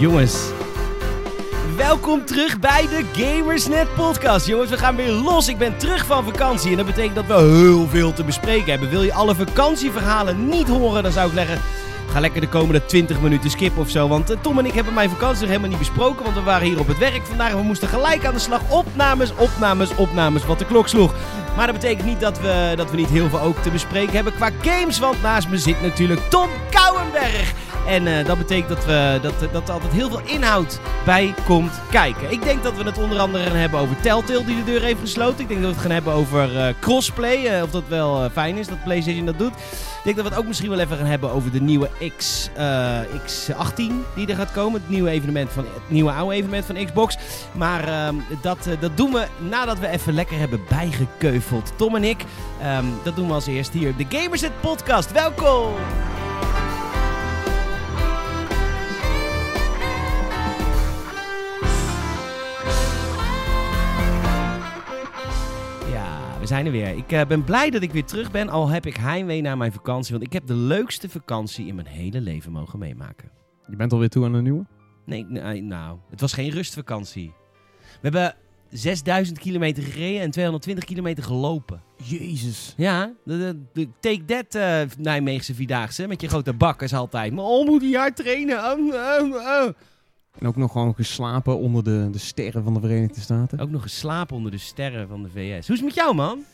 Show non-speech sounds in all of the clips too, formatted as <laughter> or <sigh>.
Jongens, welkom terug bij de Gamersnet podcast. Jongens, we gaan weer los. Ik ben terug van vakantie en dat betekent dat we heel veel te bespreken hebben. Wil je alle vakantieverhalen niet horen, dan zou ik zeggen... Ga lekker de komende 20 minuten skippen of zo. Want eh, Tom en ik hebben mijn vakantie nog helemaal niet besproken. Want we waren hier op het werk vandaag en we moesten gelijk aan de slag. Opnames, opnames, opnames. Wat de klok sloeg. Maar dat betekent niet dat we, dat we niet heel veel ook te bespreken hebben qua games. Want naast me zit natuurlijk Tom Kouwenberg. En eh, dat betekent dat, we, dat, dat er altijd heel veel inhoud bij komt kijken. Ik denk dat we het onder andere gaan hebben over Telltale die de deur heeft gesloten. Ik denk dat we het gaan hebben over eh, crossplay. eh, of dat wel fijn is dat PlayStation dat doet. Ik denk dat we het ook misschien wel even gaan hebben over de nieuwe X, eh, X18 die er gaat komen. Het nieuwe, evenement van, het nieuwe oude evenement van Xbox. Maar ehm, dat, dat doen we nadat we even lekker hebben bijgekeuveld. Tom en ik, ehm, dat doen we als eerst hier. De Gamerset Podcast, welkom! Zijn er weer. Ik eh, ben blij dat ik weer terug ben, al heb ik heimwee naar mijn vakantie. Want ik heb de leukste vakantie in mijn hele leven mogen meemaken. Je bent alweer toe aan een nieuwe? Nee, nee, nou, het was geen rustvakantie. We hebben 6000 kilometer gereden en 220 kilometer gelopen. Jezus. Ja, de, de, de Take That eh, Nijmeegse Vierdaagse met je grote bakkers altijd. Maar oh, moet hij hard trainen? Oh, oh, oh. En ook nog gewoon geslapen onder de, de sterren van de Verenigde Staten. Ook nog geslapen onder de sterren van de VS. Hoe is het met jou, man?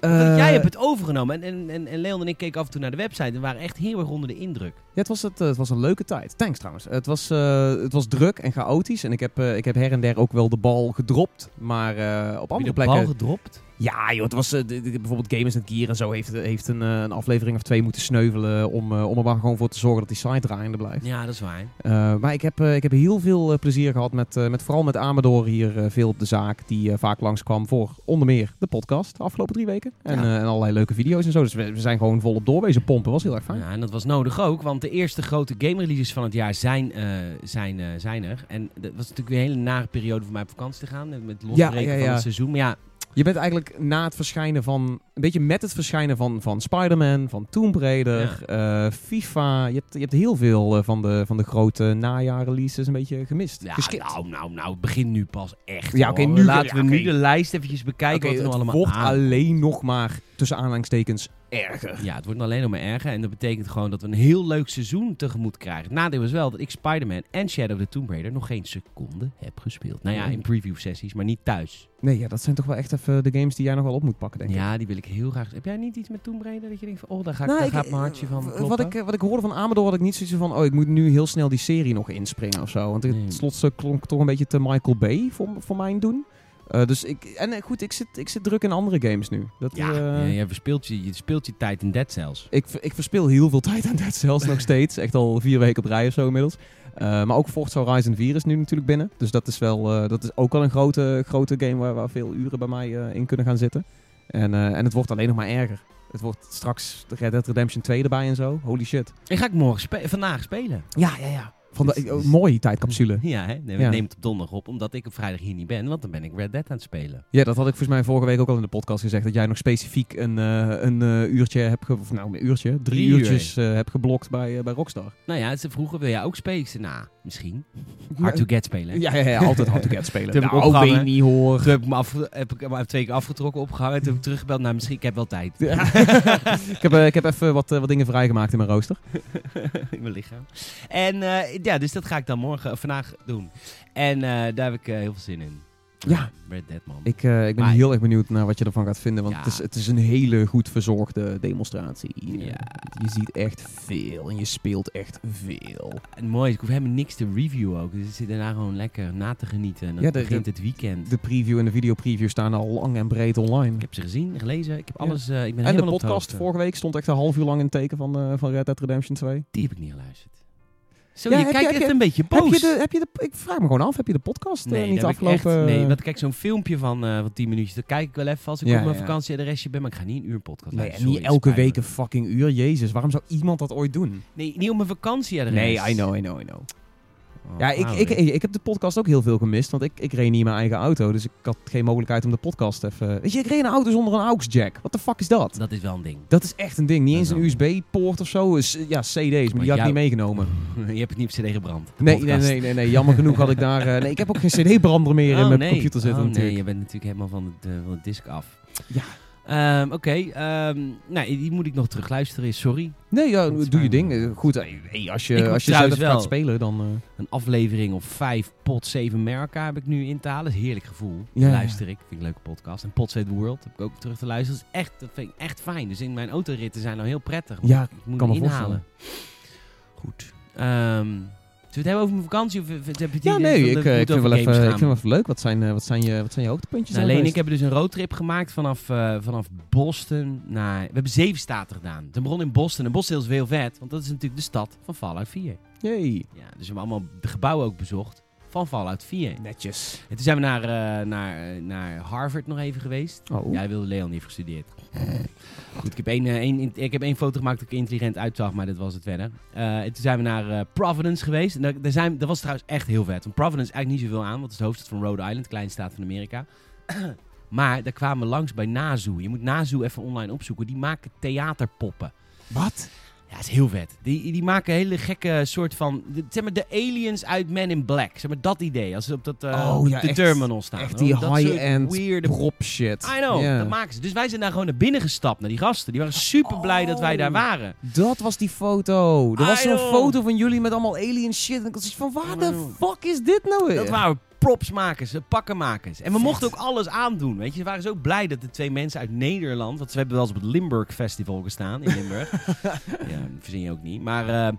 Eh, jij hebt het overgenomen. En, en, en, en Leon en ik keken af en toe naar de website en waren echt heel erg onder de indruk. Ja, het was, het, eh, het was een leuke tijd. Thanks trouwens. Het was, eh, het was druk en chaotisch. En ik heb, ik heb her en der ook wel de bal gedropt. Maar op Heb je andere de plekken... bal gedropt? Ja, joh, het was eh, bijvoorbeeld Gamers and Gear en zo heeft, heeft een, eh, een aflevering of twee moeten sneuvelen om, eh, om er maar gewoon voor te zorgen dat die site draaiende blijft. Ja, dat is waar. Eh, maar ik heb, eh, ik heb heel veel eh, plezier gehad met, eh, met vooral met Amador hier eh, veel op de zaak. Die eh, vaak langskwam voor onder meer de podcast de afgelopen drie weken. En, Ja. eh, en allerlei leuke video's en zo. Dus we, we zijn gewoon volop doorwezen pompen. Was heel erg fijn. Ja, en dat was nodig ook, want de eerste grote game releases van het jaar zijn, eh, zijn, eh, zijn er. En dat was natuurlijk weer een hele nare periode voor mij op vakantie te gaan. eh, Met losbreken Ja, ja, van het seizoen. Maar ja, Je bent eigenlijk na het verschijnen van... Een beetje met het verschijnen van, van Spider-Man, van Tomb Raider, eh, FIFA. Je hebt, je hebt heel veel eh, van, de, van de grote najaar-releases een beetje gemist. ja Geskipt. nou, nou, nou, het begint nu pas echt. Ja, oké, nu- Laten ja, we nu de lijst eventjes bekijken Oké, wat er allemaal wordt aan- alleen nog maar tussen aanhalingstekens erger. Ja, het wordt alleen nog maar erger. En dat betekent gewoon dat we een heel leuk seizoen tegemoet krijgen. Het nadeel is wel dat ik Spider-Man en Shadow of the Tomb Raider nog geen seconde heb gespeeld. Nou ja, in preview sessies, maar niet thuis. Nee, ja, dat zijn toch wel echt even de games die jij nog wel op moet pakken, denk ik. Ja, die wil ik heel graag. Heb jij niet iets met Tomb Raider dat je denkt van, oh, daar, ga ik, Nou, daar ik- gaat mijn hartje van kloppen? Wat ik, eh, wat ik hoorde van Amador had ik niet zoiets van... Oh, ik moet nu heel snel die serie nog inspringen of zo. Want het Nee. slotstuk klonk toch een beetje te Michael Bay voor, voor mijn doen. Eh, dus ik... En eh, goed, ik zit, ik zit druk in andere games nu. Dat, Ja, eh, ja, je, verspeelt je, je speelt je tijd in Dead Cells. ik, ik verspil heel veel tijd aan Dead Cells nog <laughs> steeds. Echt al vier weken op rij of zo inmiddels. Eh, maar ook Forza Horizon 4 is nu natuurlijk binnen. Dus dat is, wel, eh, dat is ook al een grote, grote game waar, waar veel uren bij mij eh, in kunnen gaan zitten. En, eh, en het wordt alleen nog maar erger. Het wordt straks Red Dead Redemption 2 erbij en zo. Holy shit. En ga ik morgen spe- vandaag spelen. Ja, ja, ja. Van de, Dus- oh, mooie tijdcapsule. <laughs> Ja, hè? Nee, Ja. nemen het op donderdag op, omdat ik op vrijdag hier niet ben. Want dan ben ik Red Dead aan het spelen. Ja, dat had ik volgens mij vorige week ook al in de podcast gezegd. Dat jij nog specifiek een, eh, een eh, uurtje hebt... Ge of nou, een uurtje. Drie, Drie uur. uurtjes eh, hebt geblokt bij, bij Rockstar. Nou ja, ze vroegen, wil jij ook spelen? Ik zei, nou, misschien. <laughs> Hard to get spelen. Ja, ja, ja, altijd hard to get <laughs> spelen. Toen heb ik nou, opgehangen. weet niet hoor. Toen heb ik me af, heb ik me twee keer afgetrokken, opgehangen. Toen heb ik teruggebeld. Nou, misschien, ik heb wel tijd. ik, heb, ik heb even wat, wat dingen vrijgemaakt in mijn rooster. in mijn lichaam. En eh, ja, dus dat ga ik dan morgen, vandaag doen. En eh, daar heb ik eh, heel veel zin in. Ja. Red Dead, man. Ik, eh, ik ben Maar- heel erg benieuwd naar wat je ervan gaat vinden. Want Ja. het, is, het is een hele goed verzorgde demonstratie. Ja. Je ziet echt veel en je speelt echt veel. En mooi is, ik hoef helemaal niks te reviewen ook. Dus ik zit daarna gewoon lekker na te genieten. En dan Ja, de- begint het weekend. De preview en de videopreview staan al lang en breed online. Ik heb ze gezien, gelezen. Ik heb alles. ik ben En de podcast vorige week stond echt een half uur lang in het teken van, van Red Dead Redemption 2. Die heb ik niet geluisterd. Zo, Ja, je kijkt echt je- een beetje boos. Heb je de, heb je de, ik vraag me gewoon af, heb je de podcast eh, Nee, niet ik echt- afgelopen... nee, want kijk, zo'n filmpje van, eh van 10 minuutjes, dat kijk ik wel even als ik Ja, op mijn ja. vakantieadresje ben, maar ik ga niet een uur podcast Nee, en niet elke week een fucking uur. Jezus, waarom zou iemand dat ooit doen? Nee, niet op mijn vakantieadres. Nee, I know, I know, I know. Oh, Ja, ik, wauw, ik, ik, ik heb de podcast ook heel veel gemist, want ik, ik reed niet in mijn eigen auto. Dus ik had geen mogelijkheid om de podcast even... Weet je, ik reed een auto zonder een aux jack. Wat de fuck is dat? Dat is wel een ding. Dat is echt een ding. Niet eens een USB-poort of zo. Is, ja, CD's, maar die had ik niet meegenomen. <laughs> Je hebt het niet op CD gebrand. Nee, nee, nee, nee, nee. Jammer genoeg had ik daar... eh, nee, ik heb ook geen CD-brander meer <laughs> in Oh, mijn nee. computer zitten oh, natuurlijk. nee, je bent natuurlijk helemaal van de, van de disc af. Ja. Ehm, Oké, ehm, nou, die moet ik nog terugluisteren, sorry. Nee, ja, doe je ding. Eh, Goed, hey, als je, als je zelf gaat spelen, dan... eh, Een aflevering of vijf Pot 7 Merca heb ik nu in te halen. Heerlijk gevoel. Ja. Luister ik. Vind ik een leuke podcast. En Pot 7 World heb ik ook terug te luisteren. Dat, is echt, dat vind ik echt fijn. Dus in mijn autoritten zijn nou heel prettig. Ja, ik moet kan me inhalen. Goed. Ehm we het hebben over mijn vakantie? Of, heb je het Ja, nee, ik, eh, ik vind wel even, ik vind wel even leuk. Wat zijn, eh, wat zijn, je, wat zijn je hoogtepuntjes? Nou, dan Leen en ik hebben dus een roadtrip gemaakt vanaf, eh, vanaf Boston naar... We hebben zeven staten gedaan. We begonnen in Boston. En Boston is heel vet, want dat is natuurlijk de stad van Fallout 4. Yay. Ja, dus we hebben allemaal de gebouwen ook bezocht van Fallout 4. Netjes. En toen zijn we naar, naar, naar Harvard nog even geweest. Oh. Jij wilde Leon niet gestudeerd. Goed, ik heb één, eh, ik heb één foto gemaakt dat ik intelligent uitzag, maar dat was het verder. Eh, en toen zijn we naar eh, Providence geweest. En daar, zijn, dat was trouwens echt heel vet. Want Providence is eigenlijk niet zoveel aan, want het is de hoofdstad van Rhode Island, kleine staat van Amerika. <clears throat> maar daar kwamen we langs bij Nazoo. Je moet Nazoo even online opzoeken. Die maken theaterpoppen. Wat? Ja, het is heel vet. Die, die maken hele gekke soort van... de- zeg maar de aliens uit Men in Black. Zeg maar dat idee. Als ze op dat eh, Oh, ja, de echt- terminal staan. echt Oh, die high-end Prop shit. I know, dat maken ze. Dus wij zijn daar gewoon naar binnen gestapt, naar die gasten. Die waren super blij dat wij daar Oh. waren. Dat was die foto. Er was zo'n foto van jullie met allemaal alien shit. En ik was iets van, waar de fuck is dit nou weer? Dat waren propsmakers, eh, pakkenmakers. En we Vet. mochten ook alles aandoen, weet je. Ze waren zo blij dat de twee mensen uit Nederland... Want ze hebben wel eens op het Limburg Festival gestaan in Limburg. <laughs> ja, dat verzin je ook niet. Maar, eh,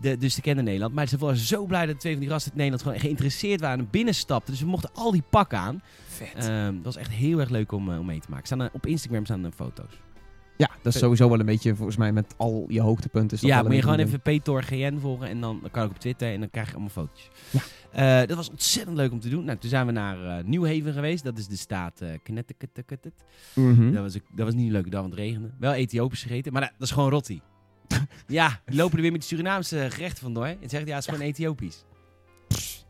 de, dus ze kenden Nederland. Maar ze waren zo blij dat twee van die gasten uit Nederland... gewoon geïnteresseerd waren en binnenstapten. Dus we mochten al die pakken aan. Vet. Ehm, dat was echt heel erg leuk om, eh, om mee te maken. Staan er- op Instagram staan er foto's. Ja, dat is sowieso wel een beetje, volgens mij, met al je hoogtepunten. Is dat Ja, moet je gewoon even PTOR-GN volgen en dan kan ook op Twitter en dan krijg je allemaal foto's. Ja. Eh, dat was ontzettend leuk om te doen. Nou, toen zijn we naar eh New Haven geweest. Dat is de staat eh Connecticut. Mhm. Dat, was, dat was niet een leuke dag, want het regende. Wel Ethiopisch gegeten, maar dat, dat is gewoon rotti. <laughs> ja, die lopen er weer met die Surinaamse gerechten vandoor. En zeggen, ja, het is gewoon Ethiopisch.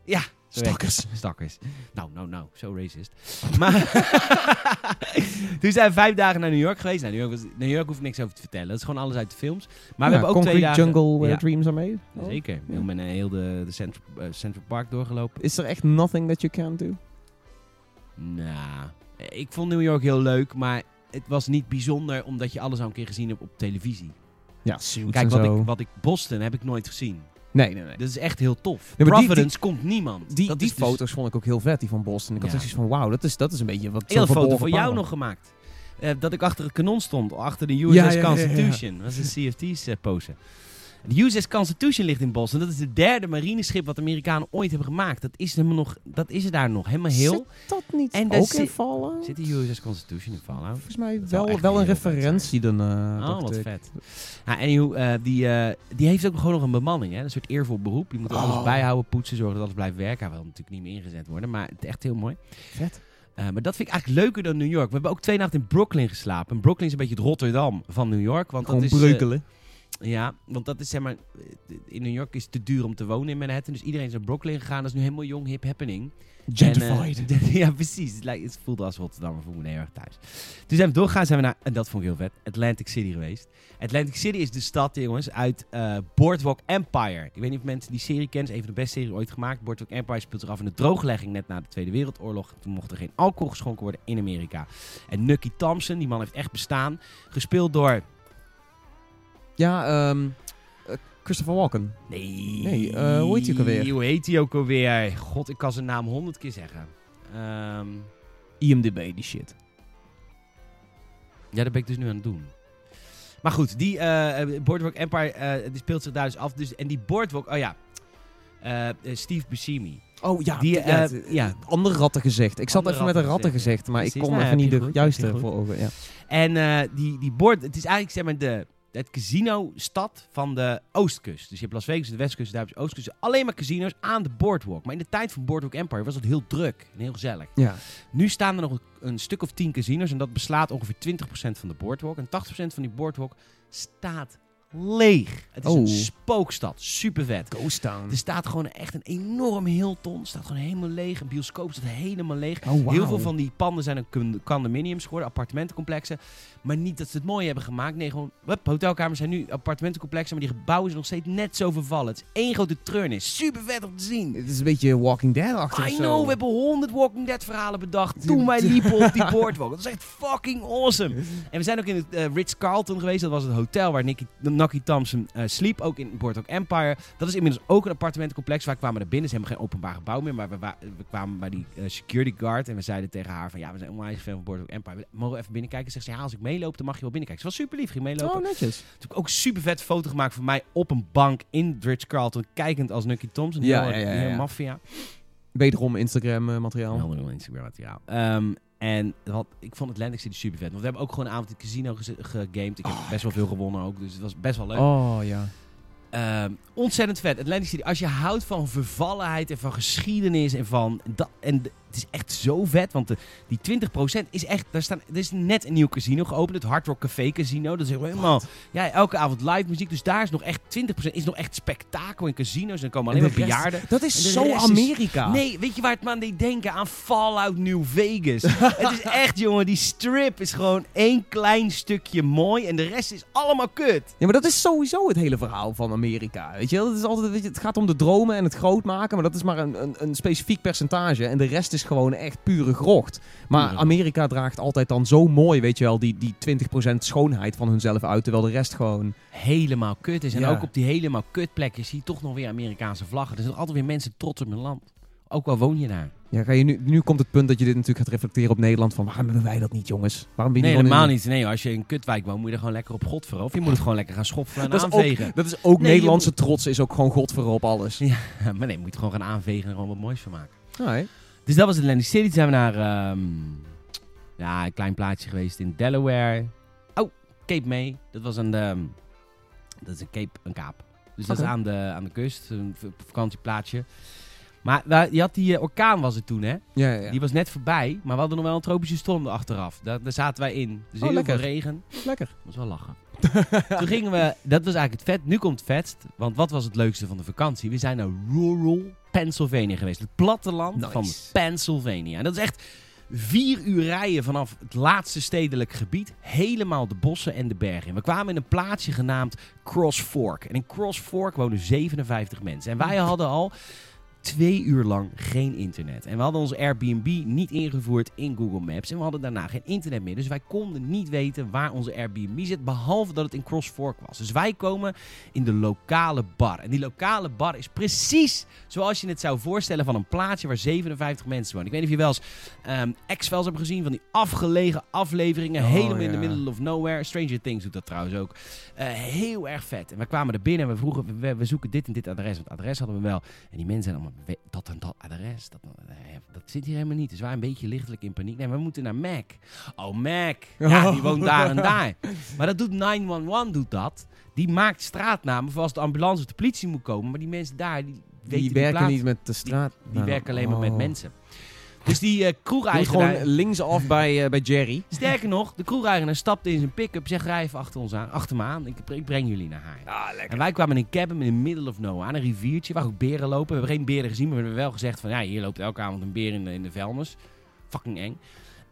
Ja. Stakkers. Stakkers. Nou, nou, nou, zo racist. Maar <laughs> toen zijn we vijf dagen naar New York geweest. Nou, New York, was, New York hoef ik niks over te vertellen. Dat is gewoon alles uit de films. Maar we hebben ook twee dagen... Jungle eh, Ja. Dreams are made. Oh. Zeker. We hebben heel de, de Central, eh, Central Park doorgelopen. Is er echt nothing that you can't do? Nou, ik vond New York heel leuk, maar het was niet bijzonder omdat je alles al een keer gezien hebt op televisie. Ja, Kijk, wat ik, wat ik Boston heb ik nooit gezien. Nee, nee, nee. Dat is echt heel tof. Die- Providence komt niemand. Die, dat die dus foto's vond ik ook heel vet, die van Boston. Ik had zoiets van, wauw, dat is, dat is een beetje wat... Een foto voor jou nog gemaakt. Eh, dat ik achter het kanon stond, achter de USS ja. Constitution. Dat is een CFT's eh, pose. De USS Constitution ligt in Boston. Dat is het derde marineschip wat de Amerikanen ooit hebben gemaakt. Dat is, helemaal nog, dat is er daar nog, helemaal heel. Zit dat niet En ook in zit- Fallout? Zit de USS Constitution in Fallout? Volgens mij wel, wel een referentie dan. eh, Oh, wat vet. Uh, die, eh, die heeft ook gewoon nog een bemanning. Hè? Een soort eervol beroep. Die moet alles Oh. bijhouden, poetsen, zorgen dat alles blijft werken. Hij wil natuurlijk niet meer ingezet worden, maar het is echt heel mooi. Vet. Eh, maar dat vind ik eigenlijk leuker dan New York. We hebben ook twee nachten in Brooklyn geslapen. En Brooklyn is een beetje het Rotterdam van New York. Want Gewoon dat is, breukelen. Ja, want dat is zeg maar... eh, In New York is het te duur om te wonen in Manhattan. Dus iedereen is naar Brooklyn gegaan. Dat is nu helemaal jong, hip happening. Gentrified. En, eh, <laughs> ja, precies. Het, lijkt, het voelde als Rotterdam, maar voel me heel erg thuis. Toen zijn we doorgegaan, zijn we naar, en dat vond ik heel vet, Atlantic City geweest. Atlantic City is de stad, jongens, uit eh, Boardwalk Empire. Ik weet niet of mensen die serie kennen, het is een van de beste series ooit gemaakt. Boardwalk Empire speelt zich af in de drooglegging net na de Tweede Wereldoorlog. Toen mocht er geen alcohol geschonken worden in Amerika. En Nucky Thompson, die man heeft echt bestaan, gespeeld door... ja, ehm eh, Christopher Walken. Nee, Nee, eh, hoe heet hij ook alweer? Hoe heet hij ook alweer? God, ik kan zijn naam honderd keer zeggen. Ehm... IMDb, die shit. Ja, dat ben ik dus nu aan het doen. Maar goed, die eh, Boardwalk Empire eh, die speelt zich daar dus af. Dus, en die Boardwalk, oh ja, Steve Buscemi. Oh ja, Die, eh, ja, ja. andere ratten gezegd. Ik zat even met een ratten ratten gezegd, gezegd, maar ik kon Nou, even niet de goed, juiste voor ogen. Ja. En eh, die, die board, het is eigenlijk zeg maar de, het casino-stad van de Oostkust. Dus je hebt Las Vegas, de Westkust, je Oostkust. Alleen maar casinos aan de Boardwalk. Maar in de tijd van Boardwalk Empire was het heel druk en heel gezellig. ja. Nu staan er nog een, een stuk of tien casinos en dat beslaat ongeveer 20% van de Boardwalk. En 80% van die Boardwalk staat leeg. Het is een Oh. spookstad. Super vet. Ghost Town. Er staat gewoon echt een enorm Hilton. staat gewoon helemaal leeg. Een bioscoop staat helemaal leeg. Oh, wauw. Heel veel van die panden zijn con- condominiums geworden, appartementencomplexen. Maar niet dat ze het mooi hebben gemaakt. Nee, gewoon, hotelkamers zijn nu appartementencomplexen. Maar die gebouwen zijn nog steeds net zo vervallen. Het is één grote treurnis. Super vet om te zien. Het is een beetje Walking Dead-achtig I know, we hebben honderd Walking Dead verhalen bedacht toen wij <laughs> liepen op die boardwalk. Dat is echt fucking awesome. En we zijn ook in het eh, Ritz-Carlton geweest. Dat was het hotel waar Nicky, Nucky Thompson eh, sliep. Ook in Boardwalk Empire. Dat is inmiddels ook een appartementencomplex. Wij kwamen er binnen. Ze hebben geen openbaar gebouw meer. Maar we, wa- we kwamen bij die eh, security guard. En we zeiden tegen haar van... Ja, we zijn onwijs fan van Boardwalk Empire. We mogen we even binnenkijken? Zegt ze, ja, als ik meeloop, dan mag je wel binnenkijken. Ze was super lief. Ging meelopen. Oh, netjes. Toen heb ik ook een super vet foto gemaakt van mij op een bank in het Ritz-Carlton. Kijkend als Nucky Thompson. Ja, Heel- ja, ja, heel ja. maffia. Wederom Instagram-materiaal. Helemaal wel Instagram materiaal. Ehm, en wat, ik vond Atlantic City super vet. Want we hebben ook gewoon een avond in het casino gegamed. Ik heb best wel veel gewonnen ook. Dus het was best wel leuk. Oh, ja. Ehm, ontzettend vet. Atlantic City. Als je houdt van vervallenheid en van geschiedenis en van... Dat, en het is echt zo vet. Want de, die 20% is echt... Daar staan, er is net een nieuw casino geopend. Het Hard Rock Café Casino. Dat is helemaal... Ja, elke avond live muziek. Dus daar is nog echt 20% is nog echt spektakel in casinos. En dan komen alleen En maar bejaarden. Dat is zo is- Amerika. Nee, weet je waar het me aan deed denken? Aan Fallout New Vegas. <laughs> het is echt, jongen, die strip is gewoon één klein stukje mooi en de rest is allemaal kut. Ja, maar dat is sowieso het hele verhaal van Amerika. Weet je, wel? dat is altijd, weet je, het gaat om de dromen en het groot maken, maar dat is maar een, een, een specifiek percentage. En de rest is gewoon echt pure grocht. Maar Amerika draagt altijd dan zo mooi, weet je wel, die, die 20% schoonheid van hunzelf uit, terwijl de rest gewoon... Helemaal kut is. En Ja. ook op die helemaal kut plekken zie je toch nog weer Amerikaanse vlaggen. Er zijn altijd weer mensen trots op hun land. Ook al woon je daar. Ja, ga je nu, nu komt het punt dat je dit natuurlijk gaat reflecteren op Nederland, van waarom hebben wij dat niet, jongens? Waarom ben je Nee, gewoon helemaal in- niet. Nee, als je in kutwijk woont, moet je er gewoon lekker op God voor. Of je moet het gewoon lekker gaan schoppen en Dat is, aanvegen. ook, dat is ook Nee, je Nederlandse trots, is ook gewoon godver op alles. Ja, <laughs> maar nee, je moet gewoon gaan aanvegen en er gewoon wat moois van maken. Nee. Dus dat was Atlantic City. Toen zijn we naar ehm, ja, een klein plaatsje geweest in Delaware. Oh, Cape May. Dat was een, ehm, dat is een Cape, een kaap. Dus dat is aan de, aan de kust, een vakantieplaatsje. Maar je had die eh, orkaan was het toen, hè? Ja, ja, ja. Die was net voorbij, maar we hadden nog wel een tropische storm erachteraf. Daar, daar zaten wij in. Dus Oh, heel lekker. veel regen. Lekker. Dat was wel lachen. <laughs> toen gingen we, dat was eigenlijk het vet. Nu komt het vetst, want wat was het leukste van de vakantie? We zijn naar rural Pennsylvania geweest. Het platteland Nice. van Pennsylvania. En dat is echt vier uur rijden vanaf het laatste stedelijk gebied. Helemaal de bossen en de bergen. We kwamen in een plaatsje genaamd Cross Fork. En in Cross Fork wonen 57 mensen. En wij hadden al twee uur lang geen internet. En we hadden ons Airbnb niet ingevoerd in Google Maps. En we hadden daarna geen internet meer. Dus wij konden niet weten waar onze Airbnb zit. Behalve dat het in Cross Fork was. Dus wij komen in de lokale bar. En die lokale bar is precies zoals je het zou voorstellen van een plaatsje waar 57 mensen wonen. Ik weet niet of je wel eens ehm X-Files hebt gezien. Van die afgelegen afleveringen. Oh, helemaal in the middle of nowhere. Stranger Things doet dat trouwens ook. Eh, heel erg vet. En we kwamen er binnen en we vroegen, we, we zoeken dit en dit adres. Want het adres hadden we wel. En die mensen zijn allemaal, "We- dat en dat adres, dat, eh, dat zit hier helemaal niet. Dus wij een beetje lichtelijk in paniek. Nee, we moeten naar Mac. Oh, Mac. Ja, die woont daar en daar. <laughs> Maar dat doet 911, doet dat. Die maakt straatnamen voor als de ambulance of de politie moet komen. Maar die mensen daar, die, weten Die werken niet met de straat. Die Nou, werken alleen maar met oh. mensen. Dus die uh, moet kroegeigenaar... gewoon linksaf bij, eh, bij Jerry. Sterker nog, de kroegeigenaar stapte in zijn pick-up, zegt rij even achter, ons aan, achter me aan, ik, ik breng jullie naar haar. Ah, lekker. En wij kwamen in een cabin in the middle of nowhere, aan een riviertje, waar ook beren lopen. We hebben geen beren gezien, maar we hebben wel gezegd van, ja, hier loopt elke avond een beer in de, in de vuilnis. Fucking eng.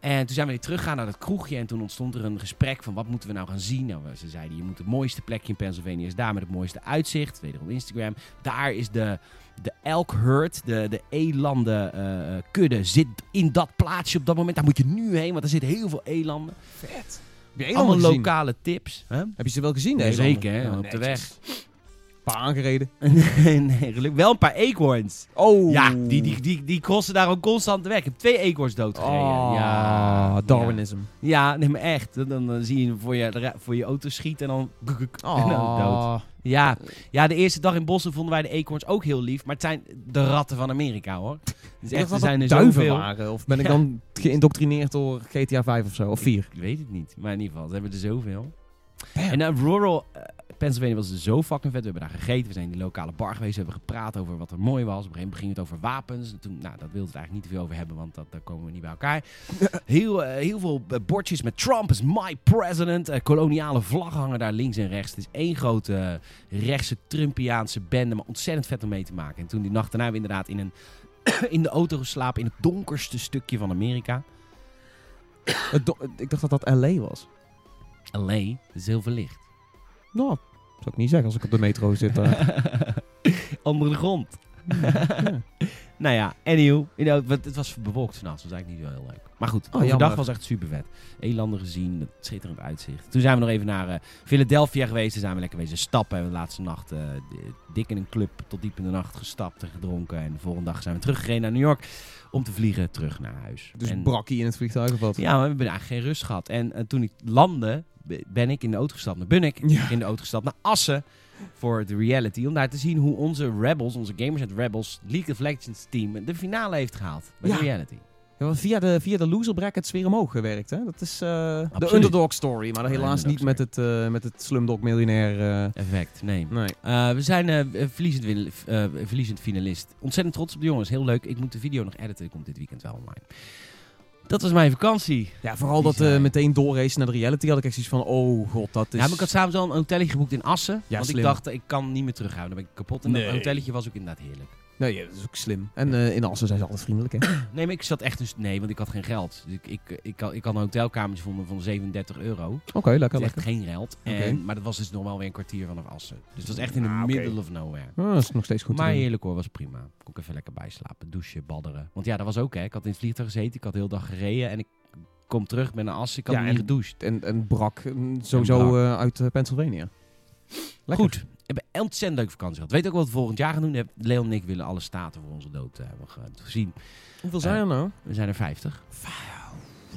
En toen zijn we weer teruggegaan naar dat kroegje en toen ontstond er een gesprek van wat moeten we nou gaan zien. Nou, ze zeiden je moet het mooiste plekje in Pennsylvania is daar met het mooiste uitzicht. Wederom Instagram. Daar is de, de elk herd, de, de elanden eh, kudde zit in dat plaatsje op dat moment. Daar moet je nu heen, want er zitten heel veel elanden. Vet. Heb je Allemaal gezien? lokale tips. Hè? Heb je ze wel gezien? Deze zeker, landen? hè, Ja, op de netjes. Paar aangereden. <laughs> nee, nee, gelukkig wel een paar eekhoorns. Oh. Ja, die, die, die, die crossen daar ook constant de weg. Ik heb twee eekhoorns doodgereden. Oh, ja, Darwinism. Ja, nee, maar echt. Dan, dan, zie je voor je, voor je auto schieten en dan, <laughs> en dan dood. Oh. Ja. ja, de eerste dag in Boston vonden wij de eekhoorns ook heel lief. Maar het zijn de ratten van Amerika, hoor. Dus echt, er zijn er duiven zoveel. waren. Of ben ik <laughs> Ja. dan geïndoctrineerd door GTA 5 of zo? Of 4? Ik weet het niet. Maar in ieder geval, ze hebben er zoveel. En een rural eh, Pennsylvania was zo fucking vet. We hebben daar gegeten. We zijn in die lokale bar geweest. We hebben gepraat over wat er mooi was. Op een gegeven moment ging het over wapens. En toen, nou, dat wilde het eigenlijk niet te veel over hebben, want dat, daar komen we niet bij elkaar. <laughs> Heel, eh, heel veel eh, bordjes met Trump is my president. Eh, koloniale vlaggen hangen daar links en rechts. Het is één grote rechtse Trumpiaanse bende, maar ontzettend vet om mee te maken. En toen die nacht daarna we inderdaad in, een <coughs> in de auto geslapen in het donkerste stukje van Amerika. Ik dacht dat dat LA was. LA, is heel verlicht. Nou, zou ik niet zeggen als ik op de metro zit. eh. <laughs> Onder de grond. ja. <laughs> Nou ja, anyhow. Het was bewolkt dus dat was eigenlijk niet zo heel leuk. Maar goed, Oh, overdag jammer. was echt super vet. Elanden gezien, het schitterend uitzicht. Toen zijn we nog even naar eh, Philadelphia geweest. Daar zijn we lekker wezen stappen. En de laatste nacht eh, dik in een club tot diep in de nacht gestapt en gedronken. En de volgende dag zijn we teruggereden naar New York om te vliegen terug naar huis. Dus en, brakkie in het vliegtuig of wat? Ja, maar we hebben eigenlijk geen rust gehad. En eh, toen ik landde, be- ben ik in de auto gestapt naar Bunnik. Ja. In de auto gestapt naar Assen voor de reality. Om daar te zien hoe onze Rebels, onze Gamers at Rebels League of Legends team de finale heeft gehaald bij Ja. de reality. Ja, via de, via de loser brackets weer omhoog gewerkt, hè? Dat is eh, de underdog story, maar helaas niet met het, eh, met het Slumdog miljonair. eh, Effect, nee. nee. We zijn verliezend, win- verliezend finalist. Ontzettend trots op de jongens. Heel leuk. Ik moet de video nog editen. Komt dit weekend wel online. Dat was mijn vakantie. Ja, vooral dat zei- meteen doorracen naar de reality had ik echt zoiets van, oh god, dat is... Ja, maar ik had s'avonds al een hotelletje geboekt in Assen. Ja, want slim. ik dacht, ik kan niet meer terughouden. Dan ben ik kapot. En Nee. dat hotelletje was ook inderdaad heerlijk. Nee, ja, dat is ook slim. En eh, in Assen zijn ze altijd vriendelijk, hè? <clears throat> Nee, maar ik zat echt dus... Nee, want ik had geen geld. Dus ik, ik, ik, had, ik had een hotelkamertje voor me van 37 euro. Oké, lekker, Dat is echt lekker. geen geld. Oké. En, maar dat was dus nog wel weer een kwartier vanaf Assen. Dus het was echt in the Ah, oké. middle of nowhere. Ah, dat is nog steeds goed maar te doen. heerlijk hoor, was prima. Kon ik even lekker bijslapen, douchen, badderen. Want ja, dat was ook hè. Ik had in het vliegtuig gezeten, ik had de hele dag gereden en ik kom terug met een as. Ik had Ja, niet en- gedoucht. En, en brak, mm, sowieso brak. eh, uit eh, Pennsylvania. Lekker. Goed, hebben ontzettend leuke vakantie gehad. Weet ook wat we volgend jaar gaan doen? Leon en ik willen alle staten voor onze dood eh, hebben ge- gezien. Hoeveel zijn er nou? We zijn er 50.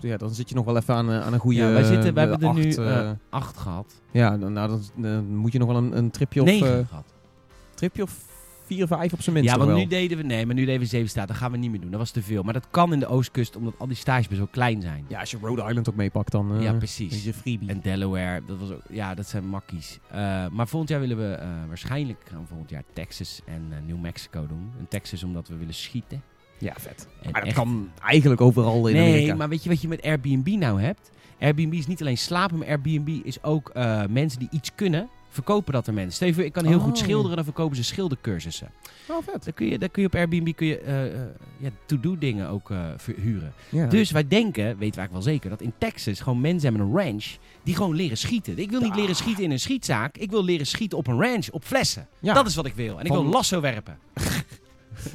Ja, dan zit je nog wel even aan, eh, aan een goede... ja, wij, zitten, wij eh, hebben er nu acht, eh, eh, acht gehad. ja, dan, nou, dan, dan moet je nog wel een, een tripje of... Negen eh, gehad. tripje of vier, vijf op zijn minst Ja, want nu deden we... Nee, maar nu deden we zeven staten. Dat gaan we niet meer doen. Dat was te veel. Maar dat kan in de Oostkust, omdat al die stages wel klein zijn. Ja, als je Rhode Island ook meepakt, dan... eh, ja is precies. je freebie. En Delaware, dat was ook, ja, dat zijn makkies. Eh, maar volgend jaar willen we eh, waarschijnlijk gaan volgend jaar Texas en New Mexico doen. En Texas omdat we willen schieten. Ja, vet. En Maar dat echt- kan eigenlijk overal in nee, Amerika. maar weet je wat je met Airbnb nou hebt? Airbnb is niet alleen slapen, maar Airbnb is ook mensen die iets kunnen. Verkopen dat aan mensen. Voor, ik kan heel Oh. goed schilderen, dan verkopen ze schildercursussen. Oh, vet. Dan kun je, dan kun je op Airbnb kun je, eh, eh, ja, to-do dingen ook eh, verhuren. Ja. Dus wij denken, weten we eigenlijk wel zeker, dat in Texas gewoon mensen hebben een ranch die gewoon leren schieten. Ik wil niet Ah. leren schieten in een schietzaak. Ik wil leren schieten op een ranch, op flessen. Ja. Dat is wat ik wil. En ik Van- wil lasso werpen. <laughs>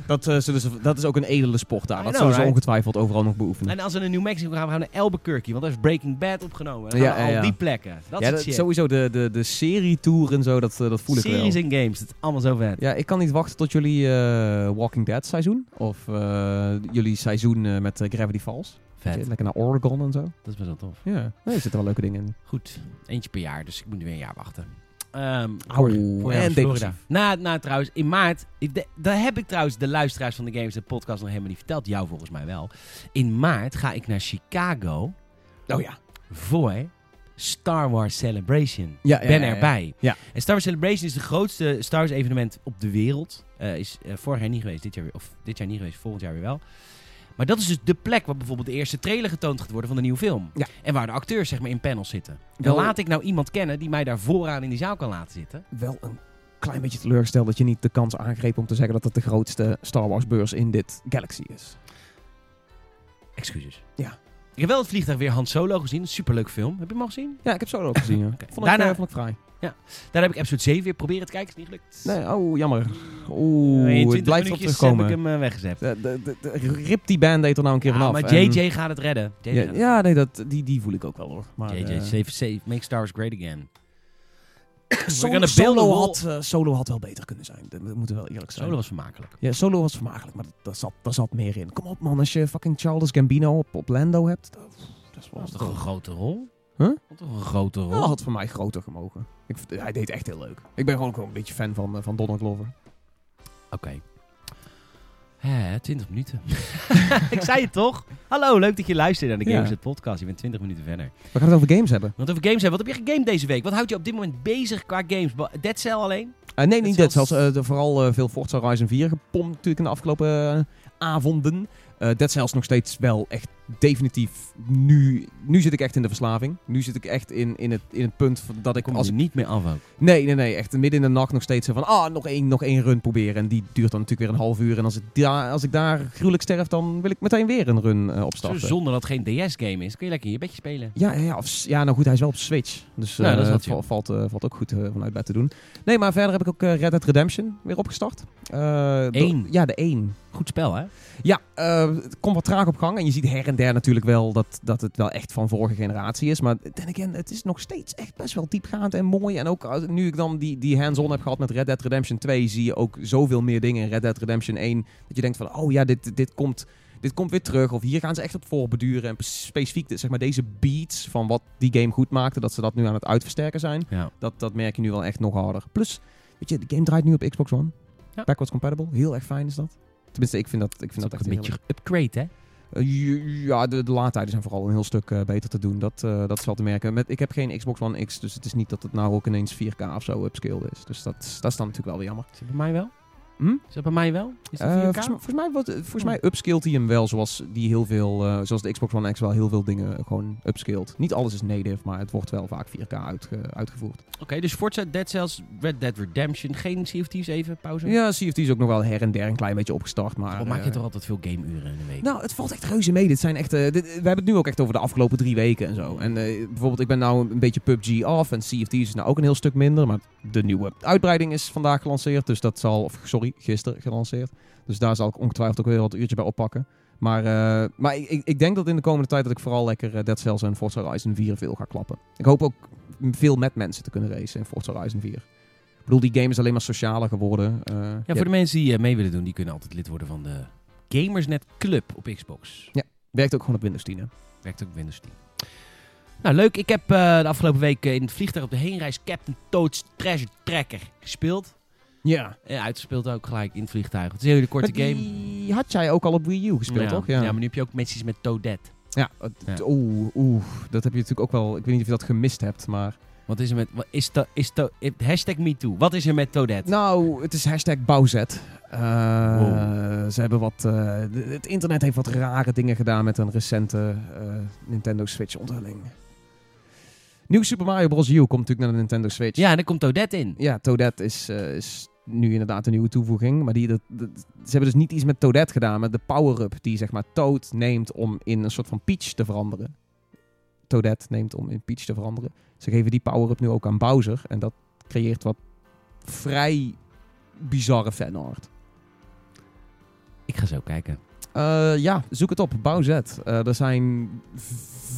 Dat, eh, zullen ze, dat is ook een edele sport daar. I Dat know, zullen ze right? ongetwijfeld overal nog beoefenen. En als we naar New Mexico gaan, we gaan naar Albuquerque. Want daar is Breaking Bad opgenomen. En Ja, al die plekken. Dat is shit. sowieso de, de, de serie-tour en zo, dat, eh, dat voel ik Series wel. en games. Dat is allemaal zo vet. Ja, ik kan niet wachten tot jullie eh, Walking Dead seizoen. Of jullie seizoen met Gravity Falls. Vet. Lekker naar Oregon en zo. Dat is best wel tof. Ja, nee, er zitten wel leuke dingen in. Goed. Eentje per jaar. Dus ik moet nu weer een jaar wachten. Ehm Auw, vorig jaar en Florida. Nou, nou, trouwens, in maart... ik de- Daar heb ik trouwens de luisteraars van de Games de podcast nog helemaal niet verteld. Jou volgens mij wel. In maart ga ik naar Chicago Oh ja. voor Star Wars Celebration. Ja, ben erbij. Ja. En Star Wars Celebration is de grootste Star Wars evenement op de wereld. Eh, is eh, vorig jaar niet geweest, dit jaar weer, of dit jaar niet geweest, volgend jaar weer wel. Maar dat is dus de plek waar bijvoorbeeld de eerste trailer getoond gaat worden van de nieuwe film. Ja. En waar de acteurs zeg maar in panels zitten. Dan laat ik nou iemand kennen die mij daar vooraan in die zaal kan laten zitten. Wel een klein beetje teleurgesteld dat je niet de kans aangreep om te zeggen dat het de grootste Star Wars beurs in dit galaxy is. Excuses. Ja. Ik heb wel het vliegtuig weer Han Solo gezien. Superleuk film. Heb je hem al gezien? Ja, ik heb Solo gezien. ja. <laughs> Oké. Vond, ik, Daarna- eh, vond ik fraai. Daar heb ik episode 7 weer proberen te kijken. Is niet gelukt. Nee, oh, jammer. Oeh, in het 20 blijft minuutjes terugkomen. heb ik hem eh, weggezet. De, de, rip die band er nou een keer Ja, vanaf. maar En- JJ gaat het redden. JJ, Ja, gaat het ja, nee, dat, die, die voel ik ook wel hoor. Maar, JJ, eh, save, save, make Star Wars great again. Solo, had, eh, Solo had wel beter kunnen zijn. Dat, dat moeten we wel eerlijk zijn. Solo was vermakelijk. Ja, Solo was vermakelijk, maar daar zat, daar zat meer in. Kom op man, als je fucking Charles Gambino op, op Lando hebt. Dat, dat is Dat wel was toch een grote rol? Huh? Dat was toch een grote rol? Ja, had voor mij groter gemogen. Ik, hij deed echt heel leuk. Ik ben gewoon wel een beetje fan van, van Donald Glover. Oké. Hè, 20 minuten. <laughs> ik zei het toch? Hallo, leuk dat je luistert naar de. Games podcast. Je bent 20 minuten verder. We gaan het over games hebben. Want over games hebben. Wat heb je gegamed deze week? Wat houdt je op dit moment bezig qua games? Dead Cell alleen? Eh, nee, niet Dead Cells- Cells. eh, vooral eh, veel Forza Horizon 4 gepompt natuurlijk in de afgelopen eh, avonden. Eh Dead Cells nog steeds wel echt definitief nu... Nu zit ik echt in de verslaving. Nu zit ik echt in, in, het, in het punt van dat ik... Kom Als ik niet meer af ook. nee, nee, nee. Echt midden in de nacht nog steeds van... Ah, nog één, nog één run proberen. En die duurt dan natuurlijk weer een half uur. En als ik, daar als ik daar gruwelijk sterf, dan wil ik meteen weer een run eh, opstarten. Zonder dat het geen DS-game is, kun je lekker in je bedje spelen. Ja, ja, of ja, nou goed, hij is wel op Switch. Dus Ja, dat is eh, valt, eh, valt ook goed vanuit bed te doen. Nee, maar verder heb ik ook Red Dead Redemption weer opgestart. Eén. Ja, de 1. Goed spel, hè? Ja, het komt wat traag op gang. En je ziet her en der natuurlijk wel dat, dat het wel echt van vorige generatie is. Maar then again, het is nog steeds echt best wel diepgaand en mooi. En ook nu ik dan die, die hands-on heb gehad met Red Dead Redemption 2... zie je ook zoveel meer dingen in Red Dead Redemption 1... dat je denkt van, oh ja, dit, dit komt... Dit komt weer terug, of hier gaan ze echt op voorbeduren. En specifiek de- zeg maar, deze beats van wat die game goed maakte, dat ze dat nu aan het uitversterken zijn. Ja. Dat, dat merk je nu wel echt nog harder. Plus, weet je, de game draait nu op Xbox One. Ja. Backwards compatible, heel erg fijn is dat. Tenminste, ik vind dat, ik vind dat, Dat echt een beetje upgrade, hè? Eh, Ja, de, de laadtijden zijn vooral een heel stuk eh, beter te doen. Dat, eh, dat is wel te merken. Met, ik heb geen Xbox One X, dus het is niet dat het nou ook ineens 4K of zo upscaled is. Dus dat, dat is dan natuurlijk wel weer jammer. Bij mij wel? Hm? Is dat bij mij wel? Is dat Eh, 4K? volgens, mij- volgens mij, wat, volgens mij upscaled hij hem wel zoals, die heel veel, eh, zoals de Xbox One X wel heel veel dingen gewoon upscaled. Niet alles is native, maar het wordt wel vaak 4K uitge- uitgevoerd. Oké, dus Forza, Dead Cells, Red Dead Redemption. Geen CFT's even, pauze? Ja, CFT is ook nog wel her en der een klein beetje opgestart. Maar, Waarom maak je eh, toch altijd veel gameuren in de week? Nou, het valt echt reuze mee. Dit zijn echt, dit- we hebben het nu ook echt over de afgelopen drie weken en zo. En bijvoorbeeld, ik ben nou een beetje PUBG af en CFT is nou ook een heel stuk minder. Maar de nieuwe uitbreiding is vandaag gelanceerd. Dus dat zal, of sorry, gisteren gelanceerd. Dus daar zal ik ongetwijfeld ook weer wat uurtje bij oppakken. Maar, eh, maar ik, ik- ik denk dat in de komende tijd dat ik vooral lekker eh, Dead Cells en Forza Horizon 4 veel ga klappen. Ik hoop ook veel met mensen te kunnen racen in Forza Horizon 4. Ik bedoel, die game is alleen maar socialer geworden. Eh, Ja, voor de mensen die mee willen doen, die kunnen altijd lid worden van de Gamersnet Club op Xbox. werkt ook gewoon op Windows 10. hè? Werkt ook op Windows 10. Nou, leuk. Ik heb de afgelopen week in het vliegtuig op de heenreis Captain Toad's Treasure Tracker gespeeld. Ja. En uitgespeeld ook gelijk in het vliegtuig. Het is een hele korte Maar game. die had jij ook al op Wii U gespeeld, ja. toch? Ja. maar nu heb je ook missies met Toadette. Ja, Ja. oeh, oeh, dat heb je natuurlijk ook wel. Ik weet niet of je dat gemist hebt, maar. Wat is er met... Wat is to, is to, hashtag MeToo. Wat is er met Toadette? Nou, het is hashtag bouwzet. Eh, Wow. Ze hebben wat. eh, het internet heeft wat rare dingen gedaan met een recente eh, Nintendo Switch onthulling. Nieuw Super Mario Bros. U komt natuurlijk naar de Nintendo Switch. Ja, en daar komt Toadette in. Ja, Toadette is, is nu inderdaad een nieuwe toevoeging. Maar die, dat, ze hebben dus niet iets met Toadette gedaan, maar de power-up die zeg maar Toad neemt om in een soort van Peach te veranderen. Toadette neemt om in Peach te veranderen. Ze geven die power-up nu ook aan Bowser. En dat creëert wat vrij bizarre fanart. Ik ga zo kijken. Eh, ja, zoek het op. Bowzet. Eh er zijn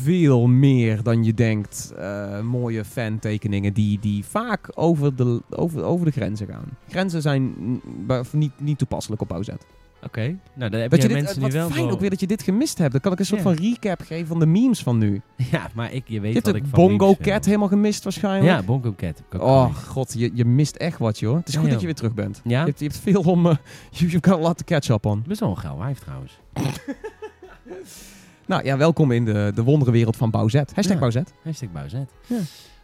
veel meer dan je denkt eh, mooie fantekeningen die, die vaak over de, over, over de grenzen gaan. Grenzen zijn niet, niet toepasselijk op Bowzet. Oké. Nou, dan heb Dat je je dit, mensen wat nu wel fijn ook weer dat je dit gemist hebt. Dan kan ik een soort van recap geven van de memes van nu. <laughs> Ja, maar ik, je weet Je hebt wat ik van Bongo memes Cat helemaal gemist waarschijnlijk. Ja, Bongo Cat. Oh god, je, je mist echt wat joh. Het is Ja, goed joh. dat je weer terug bent. Ja? Je, hebt, je hebt veel om... eh you've got a lot to catch up on. Best wel een geil wijf trouwens. <laughs> Nou ja, welkom in de, de wonderenwereld van Bowzet. Hashtag Ja. Hashtag Bouwzet. Ja.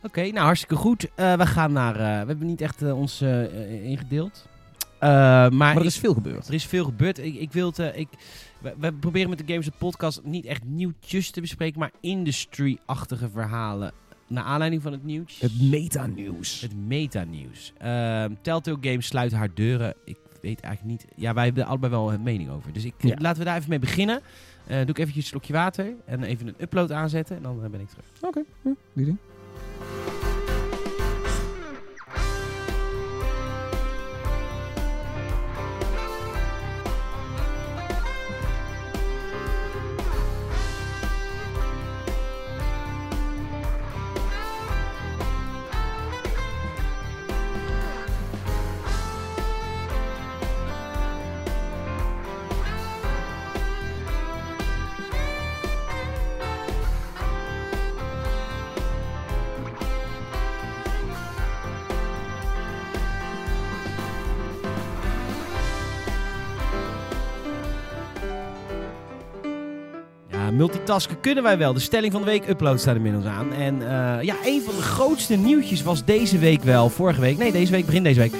Oké, nou hartstikke goed. Eh, we gaan naar... eh, we hebben niet echt eh, ons ingedeeld. Eh, maar Maar er is veel gebeurd. er is veel gebeurd. Ik, ik wil het, eh, ik, we, we proberen met de Games podcast niet echt nieuwtjes te bespreken, maar industry-achtige verhalen. Naar aanleiding van het nieuws. Het meta-nieuws. Het meta-nieuws. Ehm, Telltale Games sluit haar deuren. Ik weet eigenlijk niet. Ja, wij hebben er allebei wel een mening over. Dus ik, Ja. laten we daar even mee beginnen. Eh, doe ik eventjes een slokje water en even een upload aanzetten. En dan ben ik terug. Oké, ja, die ding. Kunnen wij wel. De stelling van de week upload staat inmiddels aan. En uh, ja, een van de grootste nieuwtjes was deze week wel. Vorige week, nee deze week, begin deze week.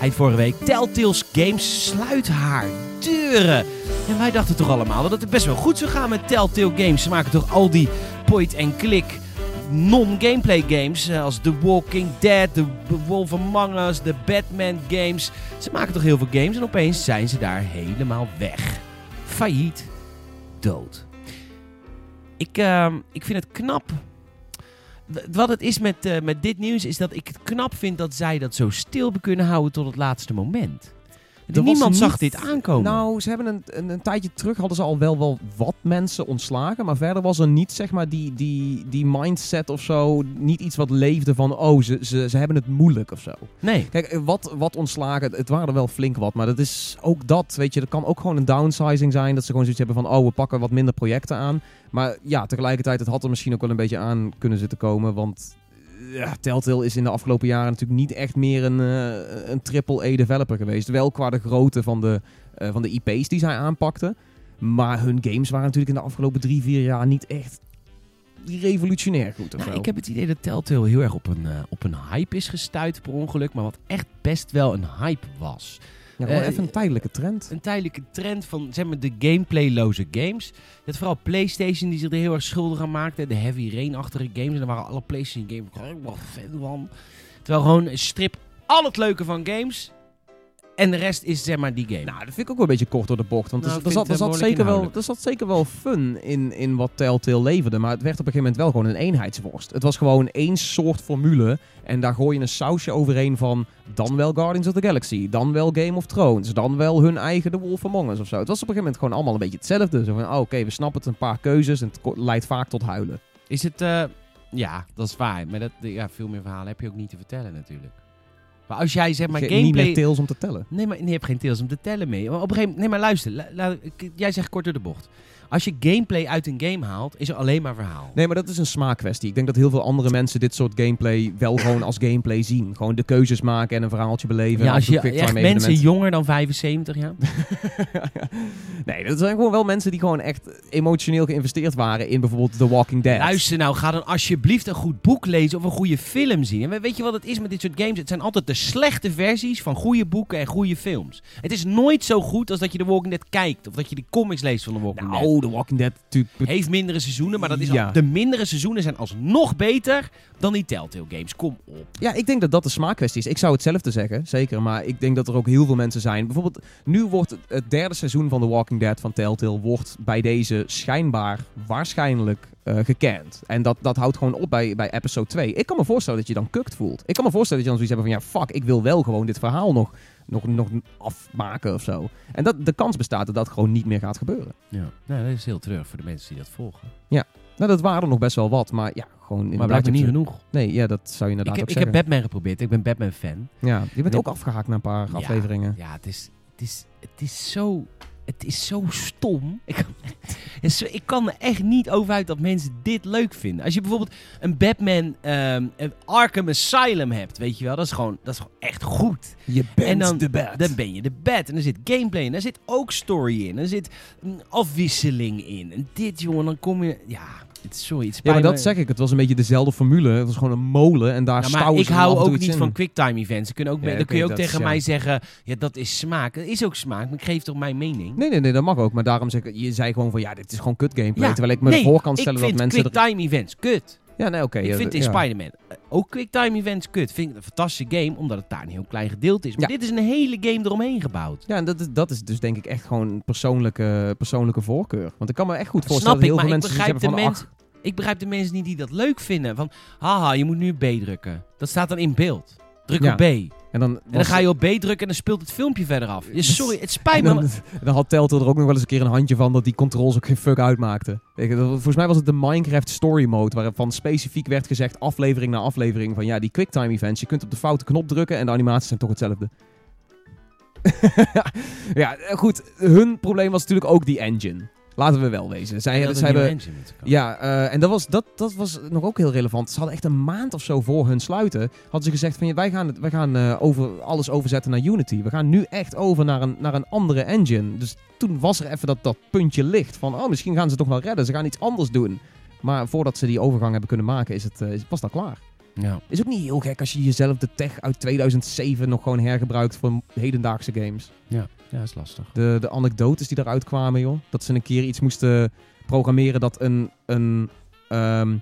Eind vorige week. Telltales Games sluit haar deuren. En wij dachten toch allemaal dat het best wel goed zou gaan met Telltale Games. Ze maken toch al die point-and-click non-gameplay games. eh, Als The Walking Dead, The Wolf Among Us, de Batman games. Ze maken toch heel veel games en opeens zijn ze daar helemaal weg. Failliet. Dood. Ik, ehm, ik vind het knap. Wat het is met, eh, met dit nieuws is dat ik het knap vind dat zij dat zo stil kunnen houden tot het laatste moment. Er Niemand zag niet- dit aankomen. Nou, ze hebben een, een, een tijdje terug hadden ze al wel, wel wat mensen ontslagen. Maar verder was er niet zeg maar die, die, die mindset of zo. Niet iets wat leefde van oh, ze, ze, ze hebben het moeilijk of zo. nee. Kijk, wat, wat ontslagen, het- waren er wel flink wat. Maar dat is ook dat, weet je. Dat kan ook gewoon een downsizing zijn. Dat ze gewoon zoiets hebben van oh, we pakken wat minder projecten aan. Maar ja, tegelijkertijd, het had er misschien ook wel een beetje aan kunnen zitten komen. Want ja, Telltale is in de afgelopen jaren natuurlijk niet echt meer een, eh, een triple-A developer geweest. Wel qua de grootte van de, eh, van de IP's die zij aanpakten. Maar hun games waren natuurlijk in de afgelopen drie, vier jaar niet echt revolutionair goed Nou, ik heb het idee dat Telltale heel erg op een, eh, op een hype is gestuurd per ongeluk. Maar wat echt best wel een hype was. Ja, gewoon eh, even een tijdelijke trend. Een tijdelijke trend van zeg maar, de gameplayloze games. Dat vooral PlayStation die zich er heel erg schuldig aan maakte. De Heavy Rain-achtige games. En daar waren alle PlayStation games was wel fan van. Terwijl gewoon strip al het leuke van games. En de rest is zeg maar die game. Nou, dat vind ik ook wel een beetje kort door de bocht. Want Nou, er, er, zat, er, zat zeker wel, er zat zeker wel fun in, in wat Telltale leverde. Maar het werd op een gegeven moment wel gewoon een eenheidsworst. Het was gewoon één soort formule. En daar gooi je een sausje overheen van dan wel Guardians of the Galaxy. Dan wel Game of Thrones. Dan wel hun eigen The Wolf Among Us of zo. Het was op een gegeven moment gewoon allemaal een beetje hetzelfde. Zo van, oh, oké, we snappen het, een paar keuzes. En het leidt vaak tot huilen. Is het... eh, ja, dat is waar. Maar dat, ja, veel meer verhalen heb je ook niet te vertellen natuurlijk. Maar als jij zeg maar Ge- Niet gameplay... meer Tales om te tellen. Nee, maar nee, je hebt geen tails om te tellen mee. Maar op een gegeven moment, nee, maar luister. jij zegt kort door de bocht. Als je gameplay uit een game haalt, is er alleen maar verhaal. Nee, maar dat is een smaakkwestie. Ik denk dat heel veel andere mensen dit soort gameplay wel gewoon als gameplay zien. Gewoon de keuzes maken en een verhaaltje beleven. ja, als je echt mensen jonger dan 75, ja. <laughs> nee, dat zijn gewoon wel mensen die gewoon echt emotioneel geïnvesteerd waren in bijvoorbeeld The Walking Dead. Luister nou, ga dan alsjeblieft een goed boek lezen of een goede film zien. En we- weet je wat het is met dit soort games? Het zijn altijd de slechte versies van goede boeken en goede films. Het is nooit zo goed als dat je The Walking Dead kijkt. Of dat je de comics leest van The Walking Dead. The Walking Dead natuurlijk... Heeft mindere seizoenen, maar dat is al- Ja. de mindere seizoenen zijn alsnog beter dan die Telltale games. Kom op. Ja, ik denk dat dat de smaakkwestie is. Ik zou hetzelfde zeggen, zeker. Maar ik denk dat er ook heel veel mensen zijn. Bijvoorbeeld, nu wordt het- het derde seizoen van The Walking Dead van Telltale... wordt bij deze schijnbaar, waarschijnlijk eh gekend. En dat, dat houdt gewoon op bij, bij episode 2. Ik kan me voorstellen dat je dan kukt voelt. Ik kan me voorstellen dat je dan zoiets hebt van... ja, fuck, ik wil wel gewoon dit verhaal nog, nog, nog afmaken of zo. En dat, de kans bestaat dat dat gewoon niet meer gaat gebeuren. Ja, nou, dat is heel terug voor de mensen die dat volgen. Nou, dat waren er nog best wel wat, maar ja, gewoon Maar inderdaad... blijkbaar niet genoeg. Nee, ja, dat zou je Ik inderdaad heb, ook ik heb zeggen. Batman geprobeerd. Ik ben Batman-fan. Ja, je bent ook afgehaakt na een paar Ja. afleveringen. Ja, het is, het is, het is zo... Het is zo stom. Ik, <laughs> ik kan er echt niet over uit dat mensen dit leuk vinden. Als je bijvoorbeeld een Batman ehm, een Arkham Asylum hebt, weet je wel. Dat is gewoon, dat is gewoon echt goed. Je bent en dan, de bad. dan ben je de bad. En er zit gameplay in. Er zit ook story in. Er zit een afwisseling in. En dit, jongen, dan kom je... Ja, sorry. Het ja, maar dat zeg ik. Het was een beetje dezelfde formule. Het was gewoon een molen en daar Ja, maar ik hou ook niet in. van quicktime events. Ook, Ja, dan kun je ook dat tegen is- ja. mij zeggen, ja, dat is smaak. Dat is ook smaak, maar ik geef toch mijn mening? Nee, nee, nee, dat mag ook. Maar daarom zeg ik, je zei gewoon van ja, dit is gewoon kut gameplay. Ja, terwijl ik me nee, voor kan stellen ik dat vind mensen... er- quicktime events kut. Ja, nee, oké. ik vind in ja. Spider-Man eh, ook quicktime events kut. Vind ik een fantastische game, omdat het daar een heel klein gedeelte is. Maar Ja. dit is een hele game eromheen gebouwd. Ja, en dat is, dat is dus denk ik echt gewoon een persoonlijke, persoonlijke voorkeur. Want ik kan me echt goed voorstellen dat heel veel mensen begrijp, hebben van... mens, ik begrijp de mensen niet die dat leuk vinden. Van, haha, je moet nu B drukken. Dat staat dan in beeld. Druk op B. En ach, en dan, dan ga je op B drukken en dan speelt het filmpje verder af. Ja, <laughs> sorry, het spijt me. Dan, <laughs> dan had Telltale er ook nog wel eens een keer een handje van dat die controls ook geen fuck uitmaakten. Volgens mij was het de Minecraft Story Mode, waarvan specifiek werd gezegd, aflevering na aflevering, van ja, die quicktime events, je kunt op de foute knop drukken en de animaties zijn toch hetzelfde. <laughs> ja, goed, hun probleem was natuurlijk ook die engine. Laten we wel wezen. Zij, Ja, zij hebben, ja, eh, en dat was, dat, dat was nog ook heel relevant. Ze hadden echt een maand of zo voor hun sluiten. Hadden ze gezegd van ja, wij gaan, het, wij gaan eh, over, alles overzetten naar Unity. We gaan nu echt over naar een, naar een andere engine. Dus toen was er even dat, dat puntje licht van oh, misschien gaan ze het toch wel redden. Ze gaan iets anders doen. Maar voordat ze die overgang hebben kunnen maken, is het, eh, was dat klaar. Ja. Is ook niet heel gek als je jezelf de tech uit 2007 nog gewoon hergebruikt voor hedendaagse games. ja, dat is lastig. De, de anekdotes die eruit kwamen, joh. Dat ze een keer iets moesten programmeren dat een, een, ehm,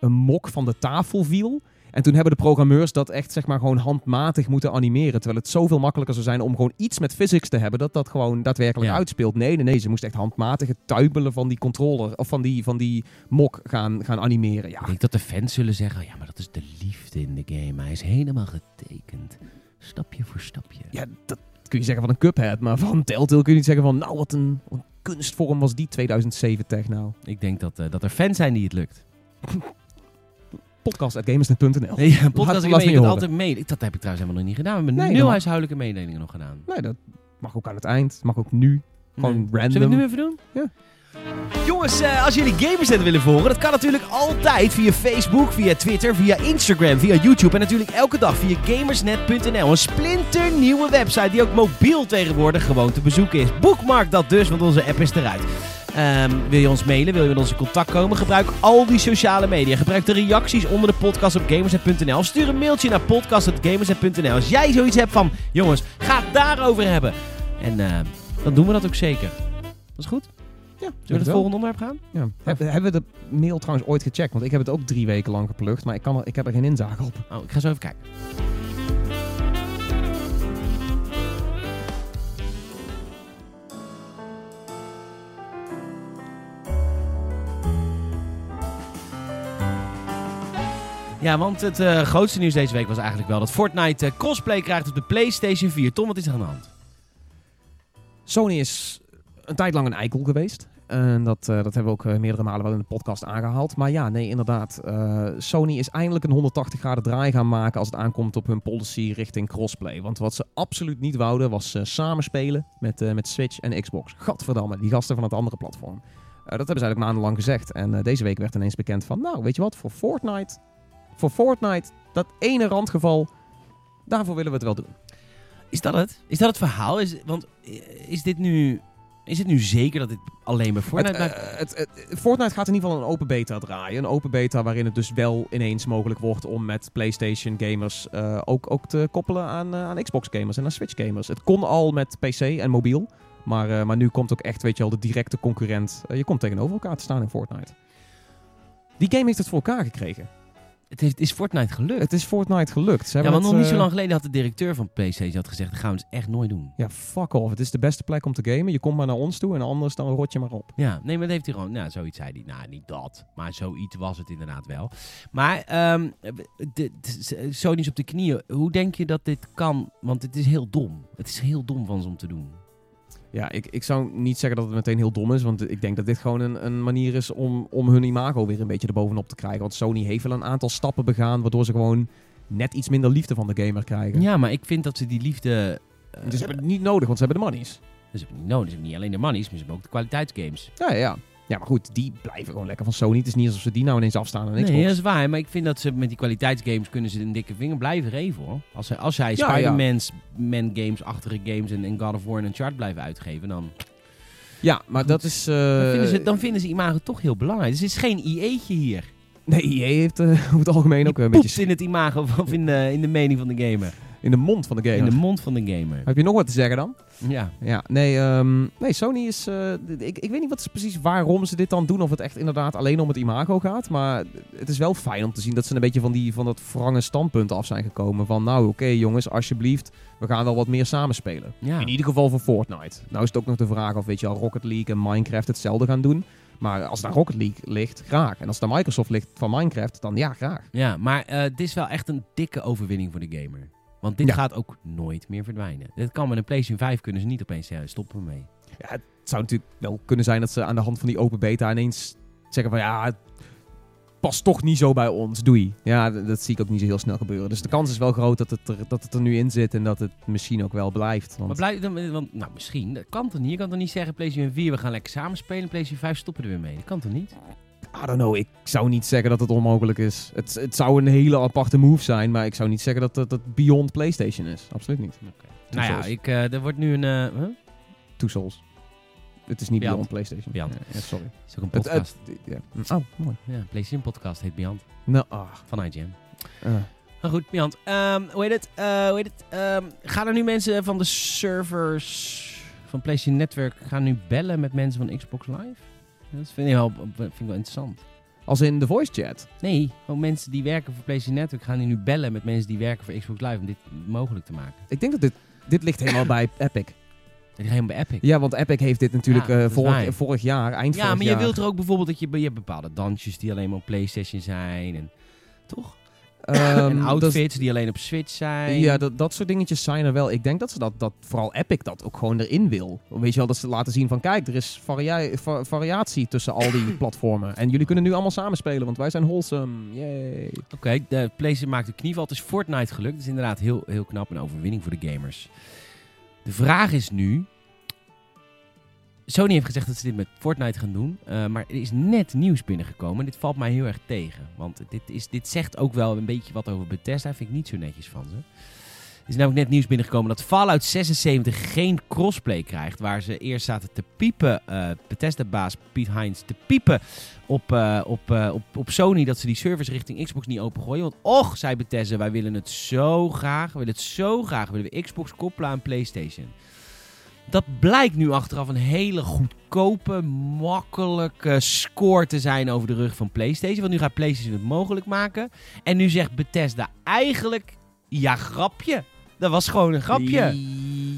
een mok van de tafel viel. En toen hebben de programmeurs dat echt zeg maar gewoon handmatig moeten animeren. Terwijl het zoveel makkelijker zou zijn om gewoon iets met physics te hebben dat dat gewoon daadwerkelijk Ja. uitspeelt. Nee, nee, nee. Ze moesten echt handmatig het tuimelen van die controller of van die, van die mok gaan, gaan animeren. Ja, Ik denk dat de fans zullen zeggen, ja, maar dat is de liefde in de game. Hij is helemaal getekend. Stapje voor stapje. ja, dat kun je zeggen van een Cuphead. Maar van Telltale kun je niet zeggen van nou wat een, wat een kunstvorm was die 2007 tech nou. Ik denk dat, eh, dat er fans zijn die het lukt. <laughs> Podcast.gamersnet.nl Nee, <laughs> ja, podcast, ik altijd mee. Dat heb ik trouwens helemaal nog niet gedaan. We hebben Nee, nul mag. huishoudelijke mededelingen nog gedaan. Nee, dat mag ook aan het eind. Mag ook nu. Gewoon Nee. random. Zullen we het nu even doen? Ja. Jongens, eh, als jullie Gamersnet willen volgen, dat kan natuurlijk altijd via Facebook, via Twitter, via Instagram, via YouTube en natuurlijk elke dag via gamersnet.nl. Een splinternieuwe website die ook mobiel tegenwoordig gewoon te bezoeken is. Bookmark dat dus, want onze app is eruit. Ehm, wil je ons mailen? Wil je met ons in contact komen? Gebruik al die sociale media. Gebruik de reacties onder de podcast op gamersnet.nl. Stuur een mailtje naar podcast.gamersnet.nl. Als jij zoiets hebt van, jongens, ga het daarover hebben. En eh, dan doen we dat ook zeker. Dat is goed? Ja, Zullen we het volgende onderwerp gaan? Ja. Heb- hebben we de mail trouwens ooit gecheckt? Want ik heb het ook drie weken lang geplukt. Maar ik, kan er, ik heb er geen inzage op. Oh, ik ga zo even kijken. Ja, want het eh, grootste nieuws deze week was eigenlijk wel dat Fortnite eh, cosplay krijgt op de PlayStation 4. Tom, wat is er aan de hand? Sony is een tijd lang een eikel geweest. En dat, eh, dat hebben we ook meerdere malen wel in de podcast aangehaald. Maar ja, nee, inderdaad. Sony is eindelijk een 180 graden draai gaan maken als het aankomt op hun policy richting crossplay. Want wat ze absoluut niet wouden was samenspelen met, met Switch en Xbox. Gadverdamme, die gasten van het andere platform. Dat hebben ze eigenlijk maandenlang gezegd. En deze week werd ineens bekend van, nou, weet je wat, voor Fortnite, voor Fortnite, dat ene randgeval, daarvoor willen we het wel doen. Is dat het? Is dat het verhaal? Is, want eh, is dit nu... Is het nu zeker dat dit alleen bij Fortnite Het, eh, het, het- Fortnite gaat in ieder geval een open beta draaien. Een open beta waarin het dus wel ineens mogelijk wordt om met PlayStation gamers eh, ook, ook te koppelen aan, aan Xbox gamers en aan Switch gamers. Het kon al met PC en mobiel. Maar, maar nu komt ook echt, weet je wel, de directe concurrent. Je komt tegenover elkaar te staan in Fortnite. Die game heeft het voor elkaar gekregen. Het heeft, is Fortnite gelukt. Het is Fortnite gelukt. Ze Ja, want nog het, niet zo eh, lang geleden had de directeur van PlayStation had gezegd... dat gaan we dus echt nooit doen. Ja, fuck off. Het is de beste plek om te gamen. Je komt maar naar ons toe en anders dan rot je maar op. Ja, nee, maar dat heeft hij gewoon... Nou, zoiets zei hij. Nou, niet dat. Maar zoiets was het inderdaad wel. Maar ehm, de, op de knieën. Hoe denk je dat dit kan? Want het is heel dom. Het is heel dom van ze om te doen. Ja, ik, ik zou niet zeggen dat het meteen heel dom is. Want ik denk dat dit gewoon een, een manier is om, om hun imago weer een beetje erbovenop te krijgen. Want Sony heeft wel een aantal stappen begaan. Waardoor ze gewoon net iets minder liefde van de gamer krijgen. Ja, maar ik vind dat ze die liefde... eh, Dus ze hebben het niet nodig, want ze hebben de monies. Dus hebben niet nodig. Ze hebben niet alleen de money's, maar ze hebben ook de kwaliteitsgames. Ja, ja, ja. Maar goed, die blijven gewoon lekker van Sony. Het is niet alsof ze die nou ineens afstaan aan Xbox. Nee, dat is waar. Maar ik vind dat ze met die kwaliteitsgames kunnen ze een dikke vinger blijven geven hoor. Als zij, als zij Ja, Spider-Man's Man games, en, en God of War en Uncharted blijven uitgeven, dan, Ja, maar Goed. dat is... eh, dan, vinden ze, dan vinden ze imago toch heel belangrijk. Dus het is geen IE'tje hier. Nee, EA heeft eh, <laughs> over het algemeen ook een beetje in het imago of in de, in de mening van de gamer. In de mond van de gamer. In de mond van de gamer. Heb je nog wat te zeggen dan? Ja. Ja, nee, ehm, nee Sony is... eh, ik, ik weet niet wat ze precies waarom ze dit dan doen. Of het echt inderdaad alleen om het imago gaat. Maar het is wel fijn om te zien dat ze een beetje van, die, van dat wrange standpunt af zijn gekomen. Van nou, oké jongens, alsjeblieft. We gaan wel wat meer samenspelen. ja. In ieder geval voor Fortnite. Nou is het ook nog de vraag of weet je al Rocket League en Minecraft hetzelfde gaan doen. Maar als daar Rocket League ligt, graag. En als daar Microsoft ligt van Minecraft, dan ja, graag. Ja, maar eh, het is wel echt een dikke overwinning voor de gamer. Want dit Ja. gaat ook nooit meer verdwijnen. Dit kan met een PlayStation 5 kunnen ze niet opeens ja, stoppen mee. Ja, het zou natuurlijk wel kunnen zijn dat ze aan de hand van die open beta ineens zeggen van ja, past toch niet zo bij ons, doei. Ja, dat zie ik ook niet zo heel snel gebeuren. Dus de kans is wel groot dat het er, dat het er nu in zit en dat het misschien ook wel blijft. Want Maar blijf, dan, want, nou, misschien. Dat kan toch niet? Je kan toch niet zeggen, PlayStation 4, we gaan lekker samen spelen. PlayStation 5 stoppen er weer mee. Dat kan toch niet? I don't know, ik zou niet zeggen dat het onmogelijk is. Het, het zou een hele aparte move zijn, maar ik zou niet zeggen dat het, dat het beyond PlayStation is. Absoluut niet. Nou ja, ik, eh, er wordt nu een... eh huh? Two Souls. Het is niet Beyond. beyond PlayStation. Beyond. Ja, sorry. is ook een Het, podcast. het, ja. Oh, mooi. ja, PlayStation podcast heet Beyond. Nou, ah. Van IGN. eh. Maar goed, Beyond. Ehm, hoe heet het? Eh, hoe heet het? Ehm, gaan er nu mensen van de servers van PlayStation Network gaan nu bellen met mensen van Xbox Live? Dat vind ik wel, vind ik wel interessant. Als in de voice chat. Nee, gewoon mensen die werken voor PlayStation Network gaan nu bellen met mensen die werken voor Xbox Live om dit mogelijk te maken. Ik denk dat dit, dit ligt helemaal bij <laughs> Epic. Dat is helemaal bij Epic. Ja, want Epic heeft dit natuurlijk Ja, eh, vorig, vorig jaar, eind Ja, vorig maar je jaar. wilt er ook bijvoorbeeld dat je, je hebt bepaalde dansjes die alleen maar op PlayStation zijn. En, toch? En dat- outfits die alleen op Switch zijn. Ja, dat, dat soort dingetjes zijn er wel. Ik denk dat ze dat, dat vooral Epic dat ook gewoon erin wil. Weet je wel, dat ze laten zien van kijk, er is varia- va- variatie tussen al die <coughs> platformen. En jullie kunnen nu allemaal samenspelen, want wij zijn wholesome. Yay. Oké, de PlayStation maakt de knieval. Het is Fortnite gelukt. Dat is inderdaad heel, heel knap. Een overwinning voor de gamers. De vraag is nu... Sony heeft gezegd dat ze dit met Fortnite gaan doen. eh, maar er is net nieuws binnengekomen. Dit valt mij heel erg tegen. Want dit, is, dit zegt ook wel een beetje wat over Bethesda. Vind ik niet zo netjes van ze. Er is namelijk net nieuws binnengekomen dat Fallout 76 geen crossplay krijgt. Waar ze eerst zaten te piepen, eh Bethesda-baas Piet Heinz, te piepen op, eh, op, op, op Sony dat ze die servers richting Xbox niet opengooien. Want och, zei Bethesda, wij willen het zo graag, we willen het zo graag, willen we Xbox koppelen aan PlayStation. Dat blijkt nu achteraf een hele goedkope, makkelijke score te zijn over de rug van PlayStation. Want nu gaat PlayStation het mogelijk maken. En nu zegt Bethesda eigenlijk, ja grapje. Dat was gewoon een grapje.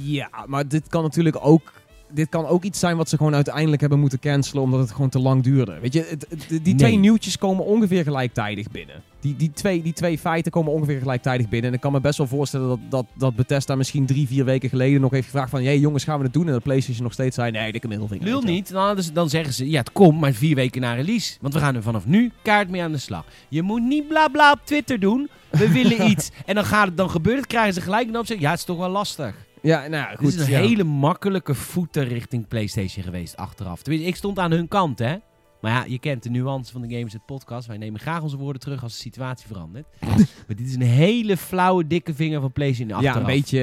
Ja, maar dit kan natuurlijk ook... Dit kan ook iets zijn wat ze gewoon uiteindelijk hebben moeten cancelen omdat het gewoon te lang duurde. Weet je, het- het- die Nee. twee nieuwtjes komen ongeveer gelijktijdig binnen. Die, die, twee, die twee feiten komen ongeveer gelijktijdig binnen. En ik kan me best wel voorstellen dat, dat, dat Bethesda misschien drie, vier weken geleden nog heeft gevraagd van... Hé jongens, gaan we het doen? En dat PlayStation nog steeds zei, nee, dikke middelvinger. Weet je wel. niet, dan, zeggen ze, ja het komt, maar vier weken na release. Want we gaan er vanaf nu kaart mee aan de slag. Je moet niet bla bla op Twitter doen. We willen <laughs> iets. En dan, gaat het, dan gebeurt het, krijgen ze gelijk en dan zeggen, ja het is toch wel lastig. Ja, nou goed. is een ja. hele makkelijke voeten richting PlayStation geweest achteraf. Tenminste, ik stond aan hun kant, hè. Maar ja, je kent de nuance van de Games het podcast. Wij nemen graag onze woorden terug als de situatie verandert. <laughs> maar dit is een hele flauwe, dikke vinger van PlayStation achteraf. Ja, een beetje...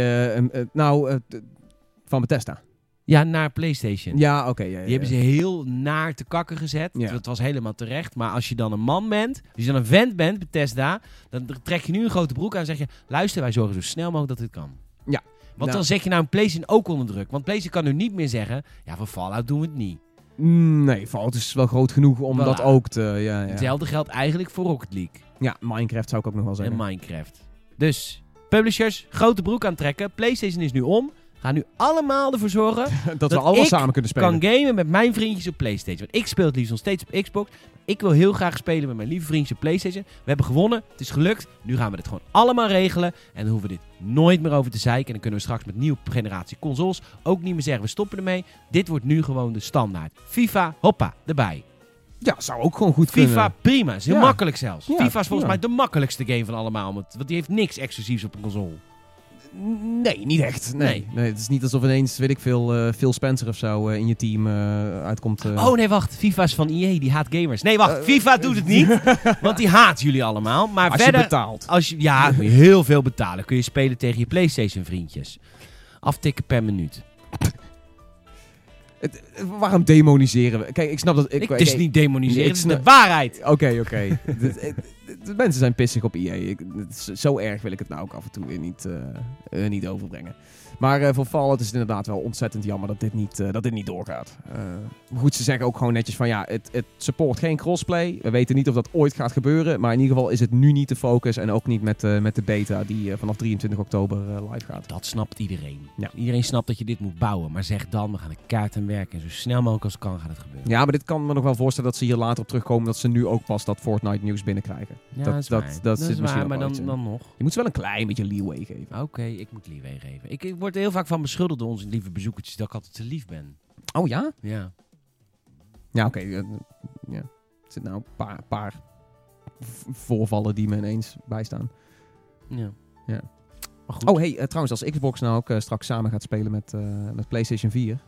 eh, nou, eh, van Bethesda. Ja, naar PlayStation. Ja, oké. ja, ja, Die hebben ze heel naar te kakken gezet. Ja. Dat was helemaal terecht. Maar als je dan een man bent, als je dan een vent bent, Bethesda, dan trek je nu een grote broek aan en zeg je: luister, wij zorgen zo snel mogelijk dat dit kan. Ja. Want Nou. dan zet je nou een PlayStation ook onder druk. Want PlayStation kan nu niet meer zeggen: ja, voor Fallout doen we het niet. Mm, Nee, Fallout is wel groot genoeg om Voilà. dat ook te... Ja, ja. Hetzelfde geldt eigenlijk voor Rocket League ja, Minecraft zou ik ook nog wel en zeggen. Minecraft. Dus, publishers, grote broek aantrekken. PlayStation is nu om. Gaan nu allemaal ervoor zorgen <laughs> dat, we allemaal samen kunnen spelen. kan gamen met mijn vriendjes op PlayStation. Want ik speel het liefst nog steeds op Xbox. Ik wil heel graag spelen met mijn lieve vriendjes op PlayStation. We hebben gewonnen. Het is gelukt. Nu gaan we dit gewoon allemaal regelen. En dan hoeven we dit nooit meer over te zeiken. En dan kunnen we straks met nieuwe generatie consoles ook niet meer zeggen we stoppen ermee. Dit wordt nu gewoon de standaard. FIFA, hoppa, erbij. Ja, zou ook gewoon goed FIFA, kunnen. prima. Is heel Ja. makkelijk zelfs. Ja, FIFA is volgens ja. mij de makkelijkste game van allemaal. Want die heeft niks exclusiefs op een console. Nee, niet echt. Nee. Nee. nee. het is niet alsof ineens, weet ik veel, eh Phil Spencer of zo eh, in je team eh, uitkomt. Oh nee, wacht. FIFA is van EA. Die haat gamers. Nee, wacht. FIFA doet het niet. <laughs> want die haat jullie allemaal. Maar Als verder... je betaalt. Als je, ja, <laughs> heel veel betalen. Kun je spelen tegen je PlayStation vriendjes. Aftikken per minuut. Het- waarom demoniseren we? Kijk, ik snap dat... Ik, Ik, het is niet demoniseren, het is de waarheid. Oké, oké. <laughs> mensen zijn pissig op EA. Zo erg wil ik het nou ook af en toe weer niet, eh, eh, niet overbrengen. Maar eh, voor Fallout is het inderdaad wel ontzettend jammer dat dit niet, eh, dat dit niet doorgaat. Maar goed, ze zeggen ook gewoon netjes van ja, het, het support geen crossplay. We weten niet of dat ooit gaat gebeuren. Maar in ieder geval is het nu niet de focus. En ook niet met, met de beta die vanaf 23 oktober live gaat. Dat snapt iedereen. Ja. Iedereen snapt dat je dit moet bouwen. Maar zeg dan, we gaan de kaart aan werken. En zo snel mogelijk als kan gaat het gebeuren. Ja, maar dit kan me nog wel voorstellen dat ze hier later op terugkomen. Dat ze nu ook pas dat Fortnite nieuws binnenkrijgen. Ja, dat- is dat- waar. dat zit is misschien waar, ook maar dan, dan nog. Je moet ze wel een klein beetje leeway geven. Oké, ik moet leeway geven. Ik, ik word er heel vaak van beschuldigd door onze lieve bezoekertjes dat ik altijd te lief ben. Oh ja? Ja. Ja, oké. eh, ja. Er zit nou een paar, paar v- voorvallen die me ineens bijstaan. Ja. Ja. Maar goed. Oh, hey, eh, trouwens, als Xbox nou ook eh, straks samen gaat spelen met, eh, met PlayStation 4.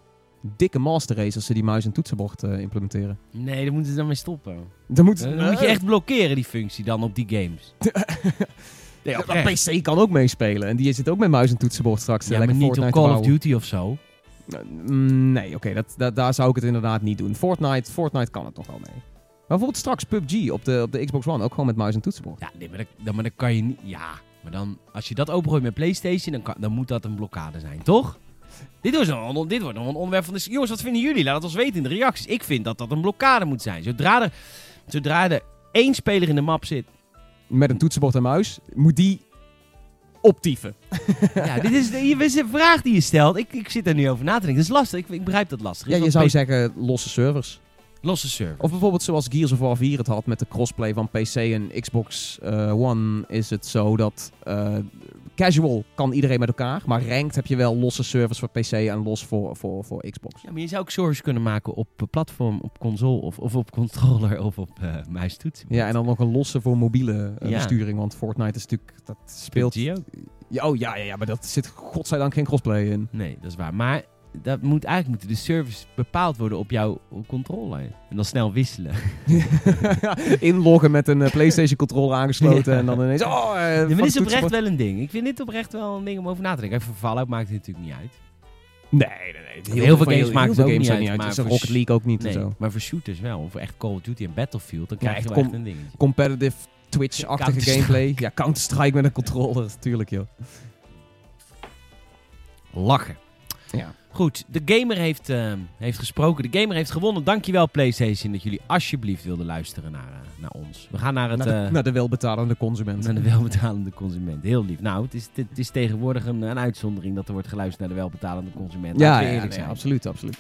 Dikke master race als ze die muis en toetsenbord eh, implementeren. Nee, daar moeten ze dan mee stoppen. Dan moet, Dan moet je echt blokkeren, die functie dan op die games. <laughs> Op de PC kan ook meespelen. En die zit ook met muis en toetsenbord straks. eh, Ja, maar lekker niet op Call of. Duty of zo. Mm, Nee, oké, dat, dat, daar zou ik het inderdaad niet doen. Fortnite, Fortnite kan het nog wel mee. Maar bijvoorbeeld straks PUBG op de, op de Xbox One ook gewoon met muis en toetsenbord. Ja, nee, maar, dat, dan, maar dan kan je niet... Ja, maar dan... Als je dat opengooit met Playstation, dan, kan, dan moet dat een blokkade zijn, toch? Dit, een, dit wordt nog een onderwerp van de... Jongens, wat vinden jullie? Laat het ons weten in de reacties. Ik vind dat dat een blokkade moet zijn. Zodra er, zodra er één speler in de map zit... Met een toetsenbord en muis moet die optieven. <laughs> ja, dit is, de, is een vraag die je stelt. Ik, ik zit er nu over na te denken. Dat is lastig. Ik, ik begrijp dat lastig. Ja, je zou zeggen losse servers. Losse server. Of bijvoorbeeld zoals Gears of War 4 het had met de crossplay van PC en Xbox eh, One is het zo dat eh, casual kan iedereen met elkaar, maar ranked heb je wel losse servers voor PC en los voor, voor, voor Xbox. Ja, maar je zou ook servers kunnen maken op eh, platform, op console of, of op controller of op eh muistoets. Ja, en dan nog een losse voor mobiele Ja. besturing, want Fortnite is natuurlijk, dat speelt... Ja, oh ja, ja, ja, maar dat zit godzijdank geen crossplay in. Nee, dat is waar. Maar dat moet, eigenlijk moeten de servers bepaald worden op jouw controller. En dan snel wisselen. <laughs> Inloggen met een eh, PlayStation controller aangesloten <laughs> en dan ineens... Oh, Ja, maar dit is oprecht wel een ding. Ik vind dit oprecht wel een ding om over na te denken. Voor Fallout maakt het natuurlijk niet uit. Nee, nee, nee. Heel veel games maken het ook games niet uit, maar Het is voor Rocket League ook niet Nee, en zo. maar voor shooters wel. Voor echt Call of Duty en Battlefield, dan Ja, krijg je wel echt een dingetje. Competitive Twitch-achtige gameplay. Ja, Counter-Strike met een controller, <laughs> natuurlijk joh. Lachen. Ja. Goed, de gamer heeft, eh, heeft gesproken. De gamer heeft gewonnen. Dankjewel PlayStation dat jullie alsjeblieft wilden luisteren naar, eh, naar ons. We gaan naar het... Naar de, eh, naar de welbetalende consument. Naar de welbetalende consument. Heel lief. Nou, het is, het is tegenwoordig een, een uitzondering dat er wordt geluisterd naar de welbetalende consument. ja, ja, eerlijk nee, zijn. absoluut, absoluut.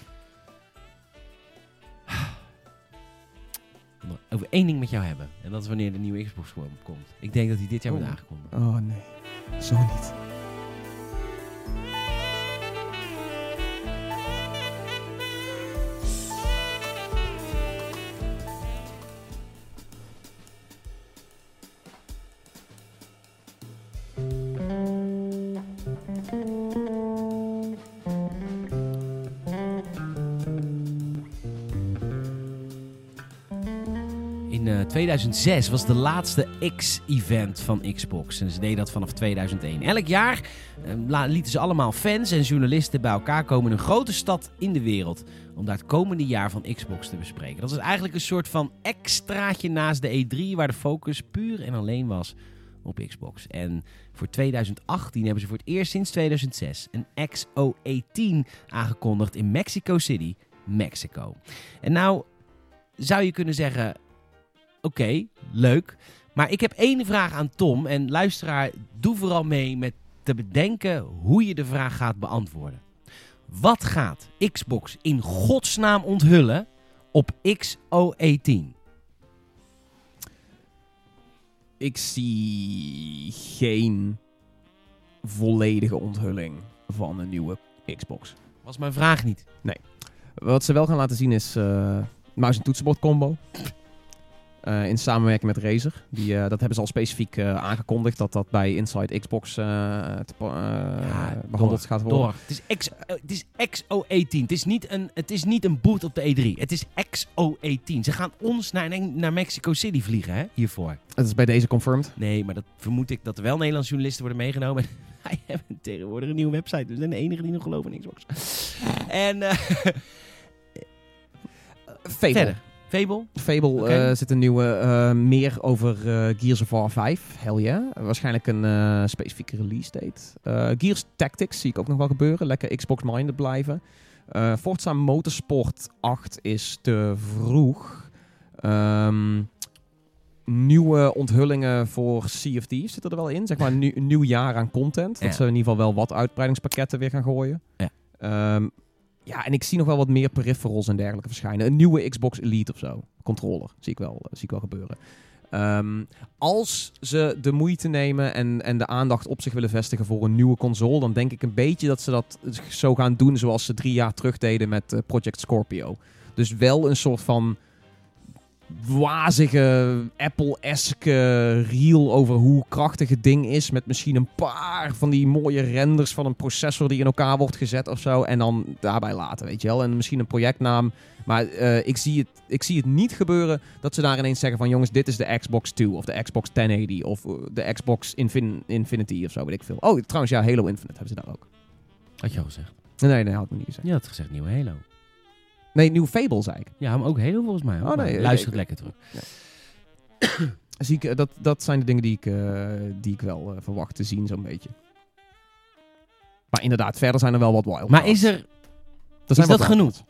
Over één ding met jou hebben. En dat is wanneer de nieuwe Xbox komt. Ik denk dat die dit jaar wordt Oh. aangekondigd. Oh nee, zo niet. 2006 was de laatste X-event van Xbox. En ze deden dat vanaf 2001. Elk jaar eh, la- lieten ze allemaal fans en journalisten bij elkaar komen in een grote stad in de wereld. Om daar het komende jaar van Xbox te bespreken. Dat is eigenlijk een soort van extraatje naast de E3, waar de focus puur en alleen was op Xbox. En voor 2018 hebben ze voor het eerst sinds 2006 een XO18 aangekondigd in Mexico City, Mexico. En nou zou je kunnen zeggen: Oké, leuk. Maar ik heb één vraag aan Tom. En luisteraar, doe vooral mee met te bedenken hoe je de vraag gaat beantwoorden. Wat gaat Xbox in godsnaam onthullen op XO18? Ik zie geen volledige onthulling van een nieuwe Xbox. Was mijn vraag niet. Wat ze wel gaan laten zien is eh muis- en toetsenbord combo. Eh, in samenwerking met Razer. Die, eh, dat hebben ze al specifiek eh, aangekondigd. Dat dat bij Inside Xbox Ja, behandeld gaat worden. Door. Het is, X, het is XO18. Het is, niet een, het is niet een boot op de E3. Het is XO18. Ze gaan ons naar, naar Mexico City vliegen hè, hiervoor. Het is bij deze confirmed. Nee, maar dat vermoed ik dat er wel Nederlandse journalisten worden meegenomen. <laughs> Wij hebben tegenwoordig een nieuwe website, dus we zijn de enige die nog geloven in Xbox. En <laughs> verder, Fable. Fable eh, zit een nieuwe, eh, meer over eh, Gears of War 5. Hell yeah. Waarschijnlijk een specifieke release date. Gears Tactics zie ik ook nog wel gebeuren. Lekker Xbox-minded blijven. Forza Motorsport 8 is te vroeg. Ehm, nieuwe onthullingen voor Thieves zitten er wel in. Zeg maar een, nieuw- jaar aan content. Dat Ja. ze in ieder geval wel wat uitbreidingspakketten weer gaan gooien. Ja. Ehm, ja, en ik zie nog wel wat meer peripherals en dergelijke verschijnen. Een nieuwe Xbox Elite of zo. Controller. Zie ik wel, eh, zie ik wel gebeuren. Ehm, als ze de moeite nemen en, en de aandacht op zich willen vestigen voor een nieuwe console, dan denk ik een beetje dat ze dat zo gaan doen zoals ze drie jaar terug deden met eh, Project Scorpio. Dus wel een soort van wazige Apple-esque reel over hoe krachtig het ding is. Met misschien een paar van die mooie renders van een processor die in elkaar wordt gezet of zo. En dan daarbij laten, weet je wel. En misschien een projectnaam. Maar eh, ik, zie het, ik zie het niet gebeuren dat ze daar ineens zeggen van... jongens, dit is de Xbox 2 of de Xbox 1080 of eh, de Xbox Infin Infinity of zo, weet ik veel. Oh, trouwens, ja, Halo Infinite hebben ze daar ook. Had je al gezegd? Nee, nee, had ik niet gezegd. Je had gezegd nieuwe Halo. Nee, nieuw Fable, zei ik. Ja, maar ook Halo volgens mij. Oh, nee, Luister ik- lekker terug. <coughs> Zie ik, eh, dat, dat zijn de dingen die ik, eh, die ik wel eh, verwacht te zien, zo'n beetje. Maar inderdaad, verder zijn er wel wat wild. Maar is er... er Is dat genoeg?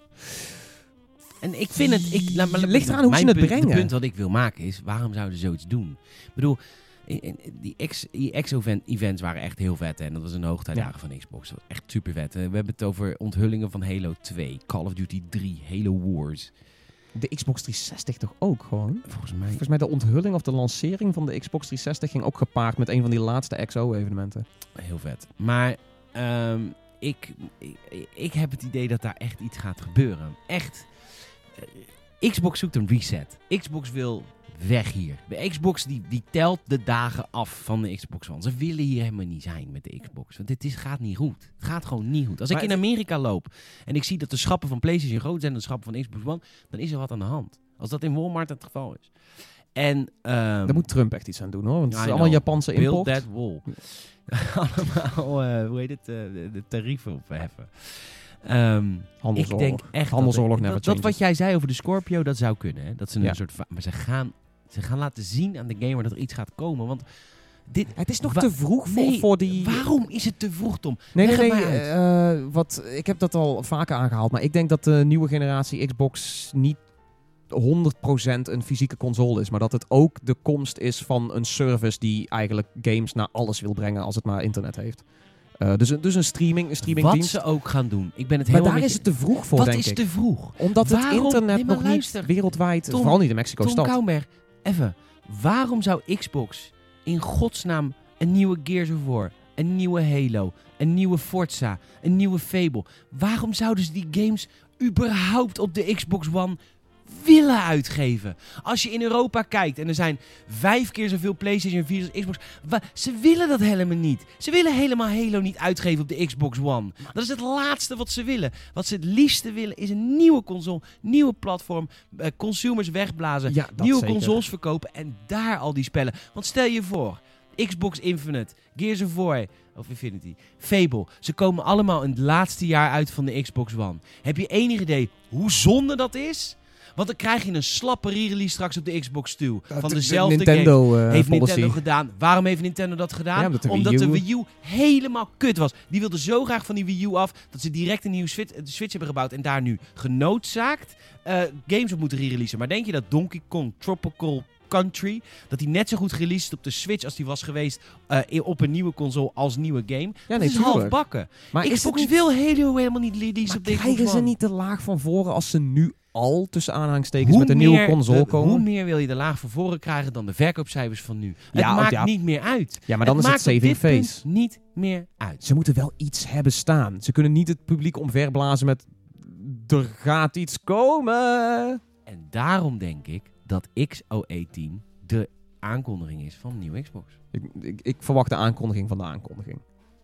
En ik vind het... Ik, laat maar, Ligt eraan hoe ze het brengen. Het punt wat ik wil maken is, waarom zouden ze zoiets doen? Ik bedoel, die X- die X-events waren echt heel vet. hè, En dat was een hoogtijdagen van Xbox. Dat was echt super vet. We hebben het over onthullingen van Halo 2, Call of Duty 3, Halo Wars. De Xbox 360 toch ook gewoon? Volgens mij... Volgens mij de onthulling of de lancering van de Xbox 360 ging ook gepaard met een van die laatste XO-evenementen. Heel vet. Maar ehm, ik, ik, ik heb het idee dat daar echt iets gaat gebeuren. Echt. Eh, Xbox zoekt een reset. Xbox wil weg hier. De Xbox die, die telt de dagen af van de Xbox One. Ze willen hier helemaal niet zijn met de Xbox. Want dit is, gaat niet goed. Het gaat gewoon niet goed. Als Maar ik in Amerika loop en ik zie dat de schappen van PlayStation groter zijn dan de schappen van Xbox One, dan is er wat aan de hand. Als dat in Walmart het geval is. En, ehm, Daar moet Trump echt iets aan doen hoor, want het is allemaal. Japanse Build import. that wall. <laughs> Allemaal, eh, hoe heet het, eh, de, de tarieven opheffen. Ik Handelsoorlog. denk echt Handelsoorlog dat, dat, dat wat jij zei over de Scorpio, dat zou kunnen. Hè? Dat ze Ja. een soort, maar ze gaan, ze gaan laten zien aan de gamer dat er iets gaat komen. Want dit, Het is nog te vroeg voor, nee, voor die... waarom is het te vroeg, Tom? Nee, nee, Leg nee. het maar eh, wat, ik heb dat al vaker aangehaald. Maar ik denk dat de nieuwe generatie Xbox niet 100% een fysieke console is. Maar dat het ook de komst is van een service die eigenlijk games naar alles wil brengen als het maar internet heeft. Eh, dus, een- dus een streaming, een Wat ze ook gaan doen. Ik ben het Maar helemaal daar met is het te vroeg voor, Wat denk is ik. te vroeg? Omdat het internet Nee, maar nog luister. niet wereldwijd, Tom- vooral niet in Mexico Tom stad. Even. Waarom zou Xbox in godsnaam een nieuwe Gears of War, een nieuwe Halo, een nieuwe Forza, een nieuwe Fable... Waarom zouden ze die games überhaupt op de Xbox One willen uitgeven? Als je in Europa kijkt en er zijn vijf keer zoveel PlayStation 4 als Xbox... ze willen dat helemaal niet. Ze willen helemaal Halo niet uitgeven op de Xbox One. Dat is het laatste wat ze willen. Wat ze het liefste willen is een nieuwe console, nieuwe platform, eh, consumers wegblazen Ja, nieuwe zeker. consoles verkopen en daar al die spellen. Want stel je voor, Xbox Infinite, Gears of War, of Infinity, Fable. Ze komen allemaal in het laatste jaar uit van de Xbox One. Heb je enig idee hoe zonde dat is? Want dan krijg je een slappe re-release straks op de Xbox 2. Dat van de- dezelfde game. Nintendo eh, Heeft policy. Nintendo gedaan. Waarom heeft Nintendo dat gedaan? Ja, omdat de Wii de U- Wii U helemaal kut was. Die wilde zo graag van die Wii U af dat ze direct een nieuwe Switch, Switch hebben gebouwd en daar nu genoodzaakt eh, games op moeten re-releasen. Maar denk je dat Donkey Kong Tropical Country, dat die net zo goed gereleased is op de Switch als die was geweest eh, op een nieuwe console als nieuwe game? Ja, dat nee, is half bakken. Maar Xbox niet- wil Halo helemaal niet release op de Xbox krijgen ze niet de laag van voren als ze nu al tussen aanhalingstekens Hoe met een nieuwe console de- komen? Hoe meer wil je de laag van voren krijgen dan de verkoopcijfers van nu? Ja, het maakt ja. niet meer uit. Ja, maar dan is het maakt op saving face. niet meer uit. Ze moeten wel iets hebben staan. Ze kunnen niet het publiek omverblazen met... Er gaat iets komen. En daarom denk ik dat XOE10 de aankondiging is van de nieuwe Xbox. Ik, ik, ik verwacht de aankondiging van de aankondiging.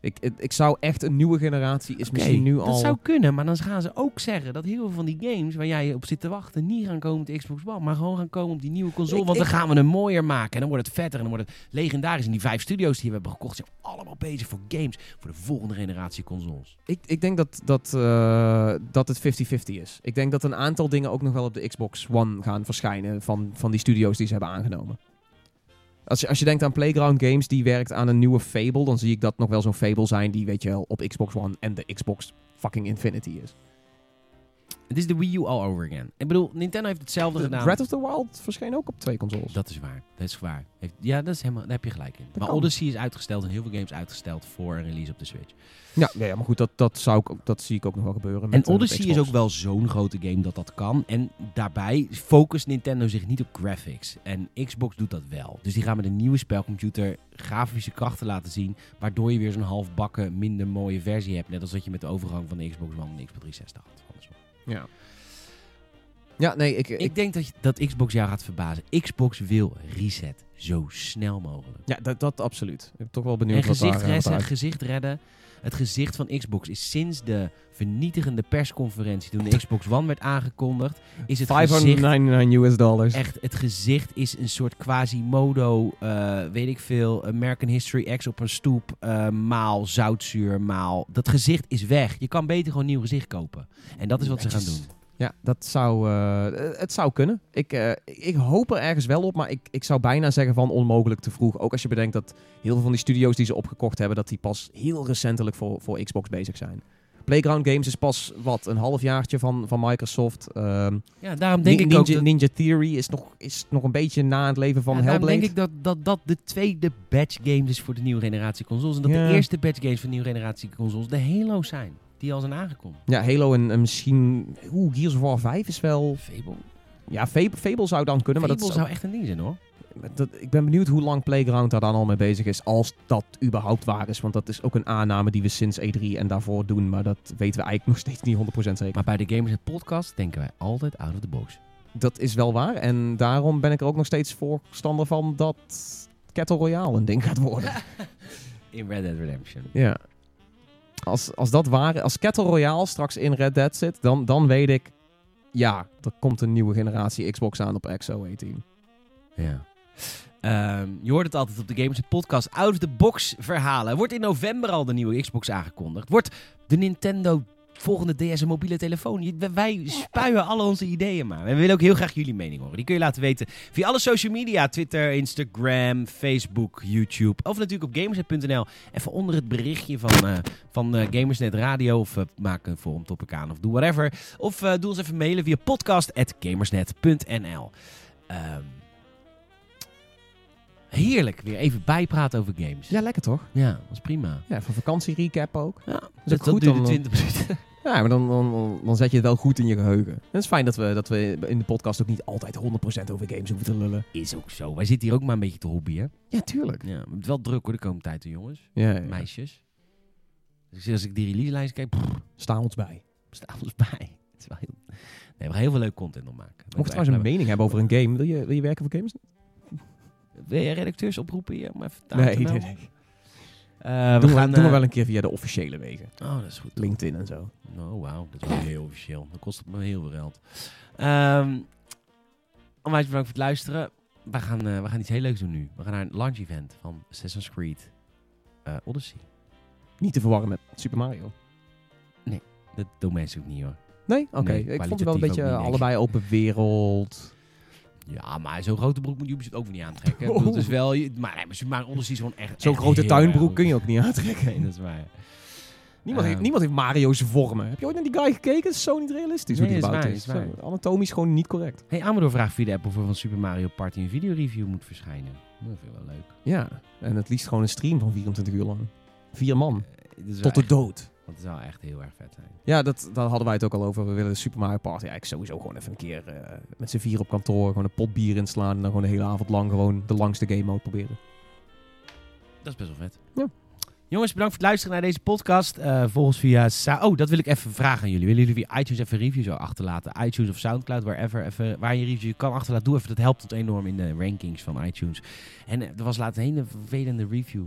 Ik, ik, ik zou echt een nieuwe generatie is misschien nu dat al... zou kunnen, maar dan gaan ze ook zeggen dat heel veel van die games waar jij op zit te wachten niet gaan komen op de Xbox One, maar gewoon gaan komen op die nieuwe console. Ik- want dan gaan we hem mooier maken en dan wordt het vetter en dan wordt het legendarisch. En die vijf studio's die we hebben gekocht zijn allemaal bezig voor games voor de volgende generatie consoles. Ik, ik denk dat, dat, eh, dat het 50-50 is. Ik denk dat een aantal dingen ook nog wel op de Xbox One gaan verschijnen van, van die studio's die ze hebben aangenomen. Als je, als je denkt aan Playground Games, die werkt aan een nieuwe Fable, dan zie ik dat nog wel zo'n Fable zijn die, weet je wel, op Xbox One en de Xbox fucking Infinity is. Het is de Wii U all over again. Ik bedoel, Nintendo heeft hetzelfde gedaan. Breath of the Wild verscheen ook op twee consoles. Dat is waar. Dat is waar. Heeft, ja, dat is helemaal, daar heb je gelijk in. maar kan. Odyssey is uitgesteld en heel veel games uitgesteld voor een release op de Switch. Ja, maar goed, dat, dat, zou ik, ook- dat zie ik ook nog wel gebeuren. En met, eh, Odyssey is ook wel zo'n grote game dat dat kan. En daarbij focust Nintendo zich niet op graphics. En Xbox doet dat wel. Dus die gaan met een nieuwe spelcomputer grafische krachten laten zien. Waardoor je weer zo'n halfbakken, minder mooie versie hebt. Net als dat je met de overgang van de Xbox One en de Xbox 360 had. Yeah. Ja. Nee, ik, Ik, ik, denk dat, je- dat Xbox jou gaat verbazen. Xbox wil reset zo snel mogelijk. ja, dat, dat absoluut. Ik ben toch wel benieuwd En wat daar, gezicht, eh, wat redden, daaruit- gezicht redden. Het gezicht van Xbox is sinds de vernietigende persconferentie toen de Xbox One werd aangekondigd, is het gezicht 599 US dollars. echt het gezicht is een soort quasimodo, eh weet ik veel, American History X op een stoep, eh, maal zoutzuur, maal. Dat gezicht is weg. Je kan beter gewoon een nieuw gezicht kopen. En dat is wat ze gaan doen. Ja, dat zou, eh, het zou kunnen. Ik, eh, ik hoop er ergens wel op, maar ik, ik zou bijna zeggen van onmogelijk te vroeg. Ook als je bedenkt dat heel veel van die studio's die ze opgekocht hebben, dat die pas heel recentelijk voor, voor Xbox bezig zijn. Playground Games is pas, wat, een halfjaartje van, van Microsoft. Ehm, Ja, daarom denk ik Ninja, ook dat, Ninja Theory is nog, is nog een beetje na het leven van ja, daarom Hellblade. denk ik dat, dat dat de tweede batch games is voor de nieuwe generatie consoles. En dat Ja. de eerste batch games voor de nieuwe generatie consoles de Halo's zijn. Die al zijn aangekondigd. Ja, Halo en, en misschien... Oeh, Gears of War 5 is wel... Fable. Ja, Fable, Fable zou dan kunnen, maar Fable dat, is zou echt een ding zijn hoor. dat, ik ben benieuwd hoe lang Playground daar dan al mee bezig is, als dat überhaupt waar is. Want dat is ook een aanname die we sinds E3 en daarvoor doen, maar dat weten we eigenlijk <laughs> nog steeds niet 100% zeker. Maar bij de Gamers Podcast denken wij altijd out of the box. Dat is wel waar en daarom ben ik er ook nog steeds voorstander van dat Kettle Royale een ding gaat worden. <laughs> In Red Dead Redemption. ja. Als, als dat waar als Kettle Royale straks in Red Dead zit, dan, dan weet ik, ja, er komt een nieuwe generatie Xbox aan op XO18. Ja. Ehm, je hoort het altijd op de Gamers Podcast. Out of the box verhalen. Wordt in november al de nieuwe Xbox aangekondigd. Wordt de Nintendo volgende DS mobiele telefoon. Wij- spuien alle onze ideeën maar. We willen ook heel graag jullie mening horen. Die kun je laten weten via alle social media. Twitter, Instagram, Facebook, YouTube. Of natuurlijk op gamersnet.nl. Even onder het berichtje van, eh, van eh, Gamersnet Radio. Of eh, maak een forum topic aan of doe whatever. Of doe ons even mailen via podcast.gamersnet.nl. Ehm heerlijk. Weer even bijpraten over games. Ja, lekker toch? Ja, dat is prima. Ja, van vakantie recap ook. Ja, ook dat, goed duurde dan, 20 minuten. <laughs> <laughs> Ja, maar dan, dan, dan zet je het wel goed in je geheugen. En het is fijn dat we, dat we in de podcast ook niet altijd 100% over games hoeven te lullen. Is ook zo. Wij zitten hier ook maar een beetje te hobbyen. Ja, tuurlijk. Ja, het wel druk hoor de komende tijd, de jongens. Ja, ja. Meisjes. Dus als ik die release-lijst kijk, pff, Sta ons bij. staan ons <laughs> bij. Het is wel heel... Nee, we gaan heel veel leuk content op maken. Mocht je trouwens een mening hebben over een game, wil je, wil je werken voor games? Wil je redacteurs oproepen hier om even Nee, te nee, melden? nee. Eh, we Doen we, gaan, doen we eh, wel een keer via de officiële wegen. Oh, dat is goed. LinkedIn en zo. Oh, wauw. Dat is wel heel officieel. Dat kost me heel veel geld. Ehm onwijs bedankt voor het luisteren. We gaan, eh, we gaan iets heel leuks doen nu. We gaan naar een launch event van Assassin's Creed Odyssey. Niet te verwarren met Super Mario. Dat doen mensen ook niet hoor. Nee? Oké. Nee, ik vond het wel een beetje allebei open wereld. Ja, maar zo'n grote broek moet Ubisoft ook weer niet aantrekken. Het is <laughs> wel, maar, nee, maar Super Mario Odyssey is gewoon echt Zo'n grote tuinbroek erg kun je ook niet aantrekken. Nee, dat is waar. Niemand, heeft, Ehm. niemand heeft Mario's vormen. Heb je ooit naar die guy gekeken? Het is zo niet realistisch Nee, hoe die is gebouwd is. is waar. Anatomisch gewoon niet correct. Hey, Amador vraagt via de app of er van Super Mario Party een videoreview moet verschijnen. Dat vind ik wel leuk. Ja, en het liefst gewoon een stream van 24 uur lang. Vier man. Eh, dat Tot de echt- dood. Dat zou echt heel erg vet zijn. Ja, dat, daar hadden wij het ook al over. We willen de Super Mario Party eigenlijk sowieso gewoon even een keer eh, met z'n vier op kantoor. Gewoon een pot bier inslaan en dan gewoon de hele avond lang gewoon de langste game mode proberen. Dat is best wel vet. Ja. Jongens, bedankt voor het luisteren naar deze podcast. Eh volg ons via... Sa- oh, dat wil ik even vragen aan jullie. Willen jullie via iTunes even reviews achterlaten? iTunes of Soundcloud, wherever. Even, waar je review kan achterlaten. Doe even. Dat helpt ons enorm in de rankings van iTunes. En eh, er was laatst een hele vervelende review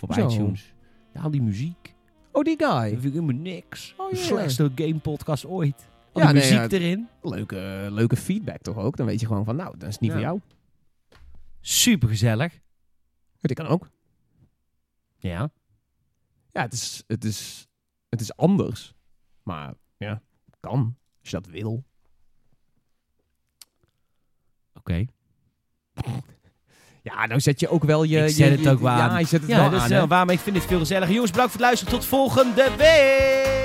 op Zo. iTunes. Ja, al die muziek. Oh, die Dat guy. vind ik helemaal niks. Oh, slechtste game podcast ooit. Al Ja, die nee, muziek ja. erin. Leuke, leuke feedback toch ook? Dan weet je gewoon van, nou, dat is niet Ja. voor jou. Super gezellig. Het kan ook. Ja. Ja, het is, het is, het is anders. Maar ja, kan. Als je dat wil. Oké. <laughs> Ja, nou zet je ook wel je... Ik zet je- het je- ook Ja, aan. je zet het Ja, wel aan, hè? ik vind dit veel gezelliger. Jongens, bedankt voor het luisteren. Tot volgende week!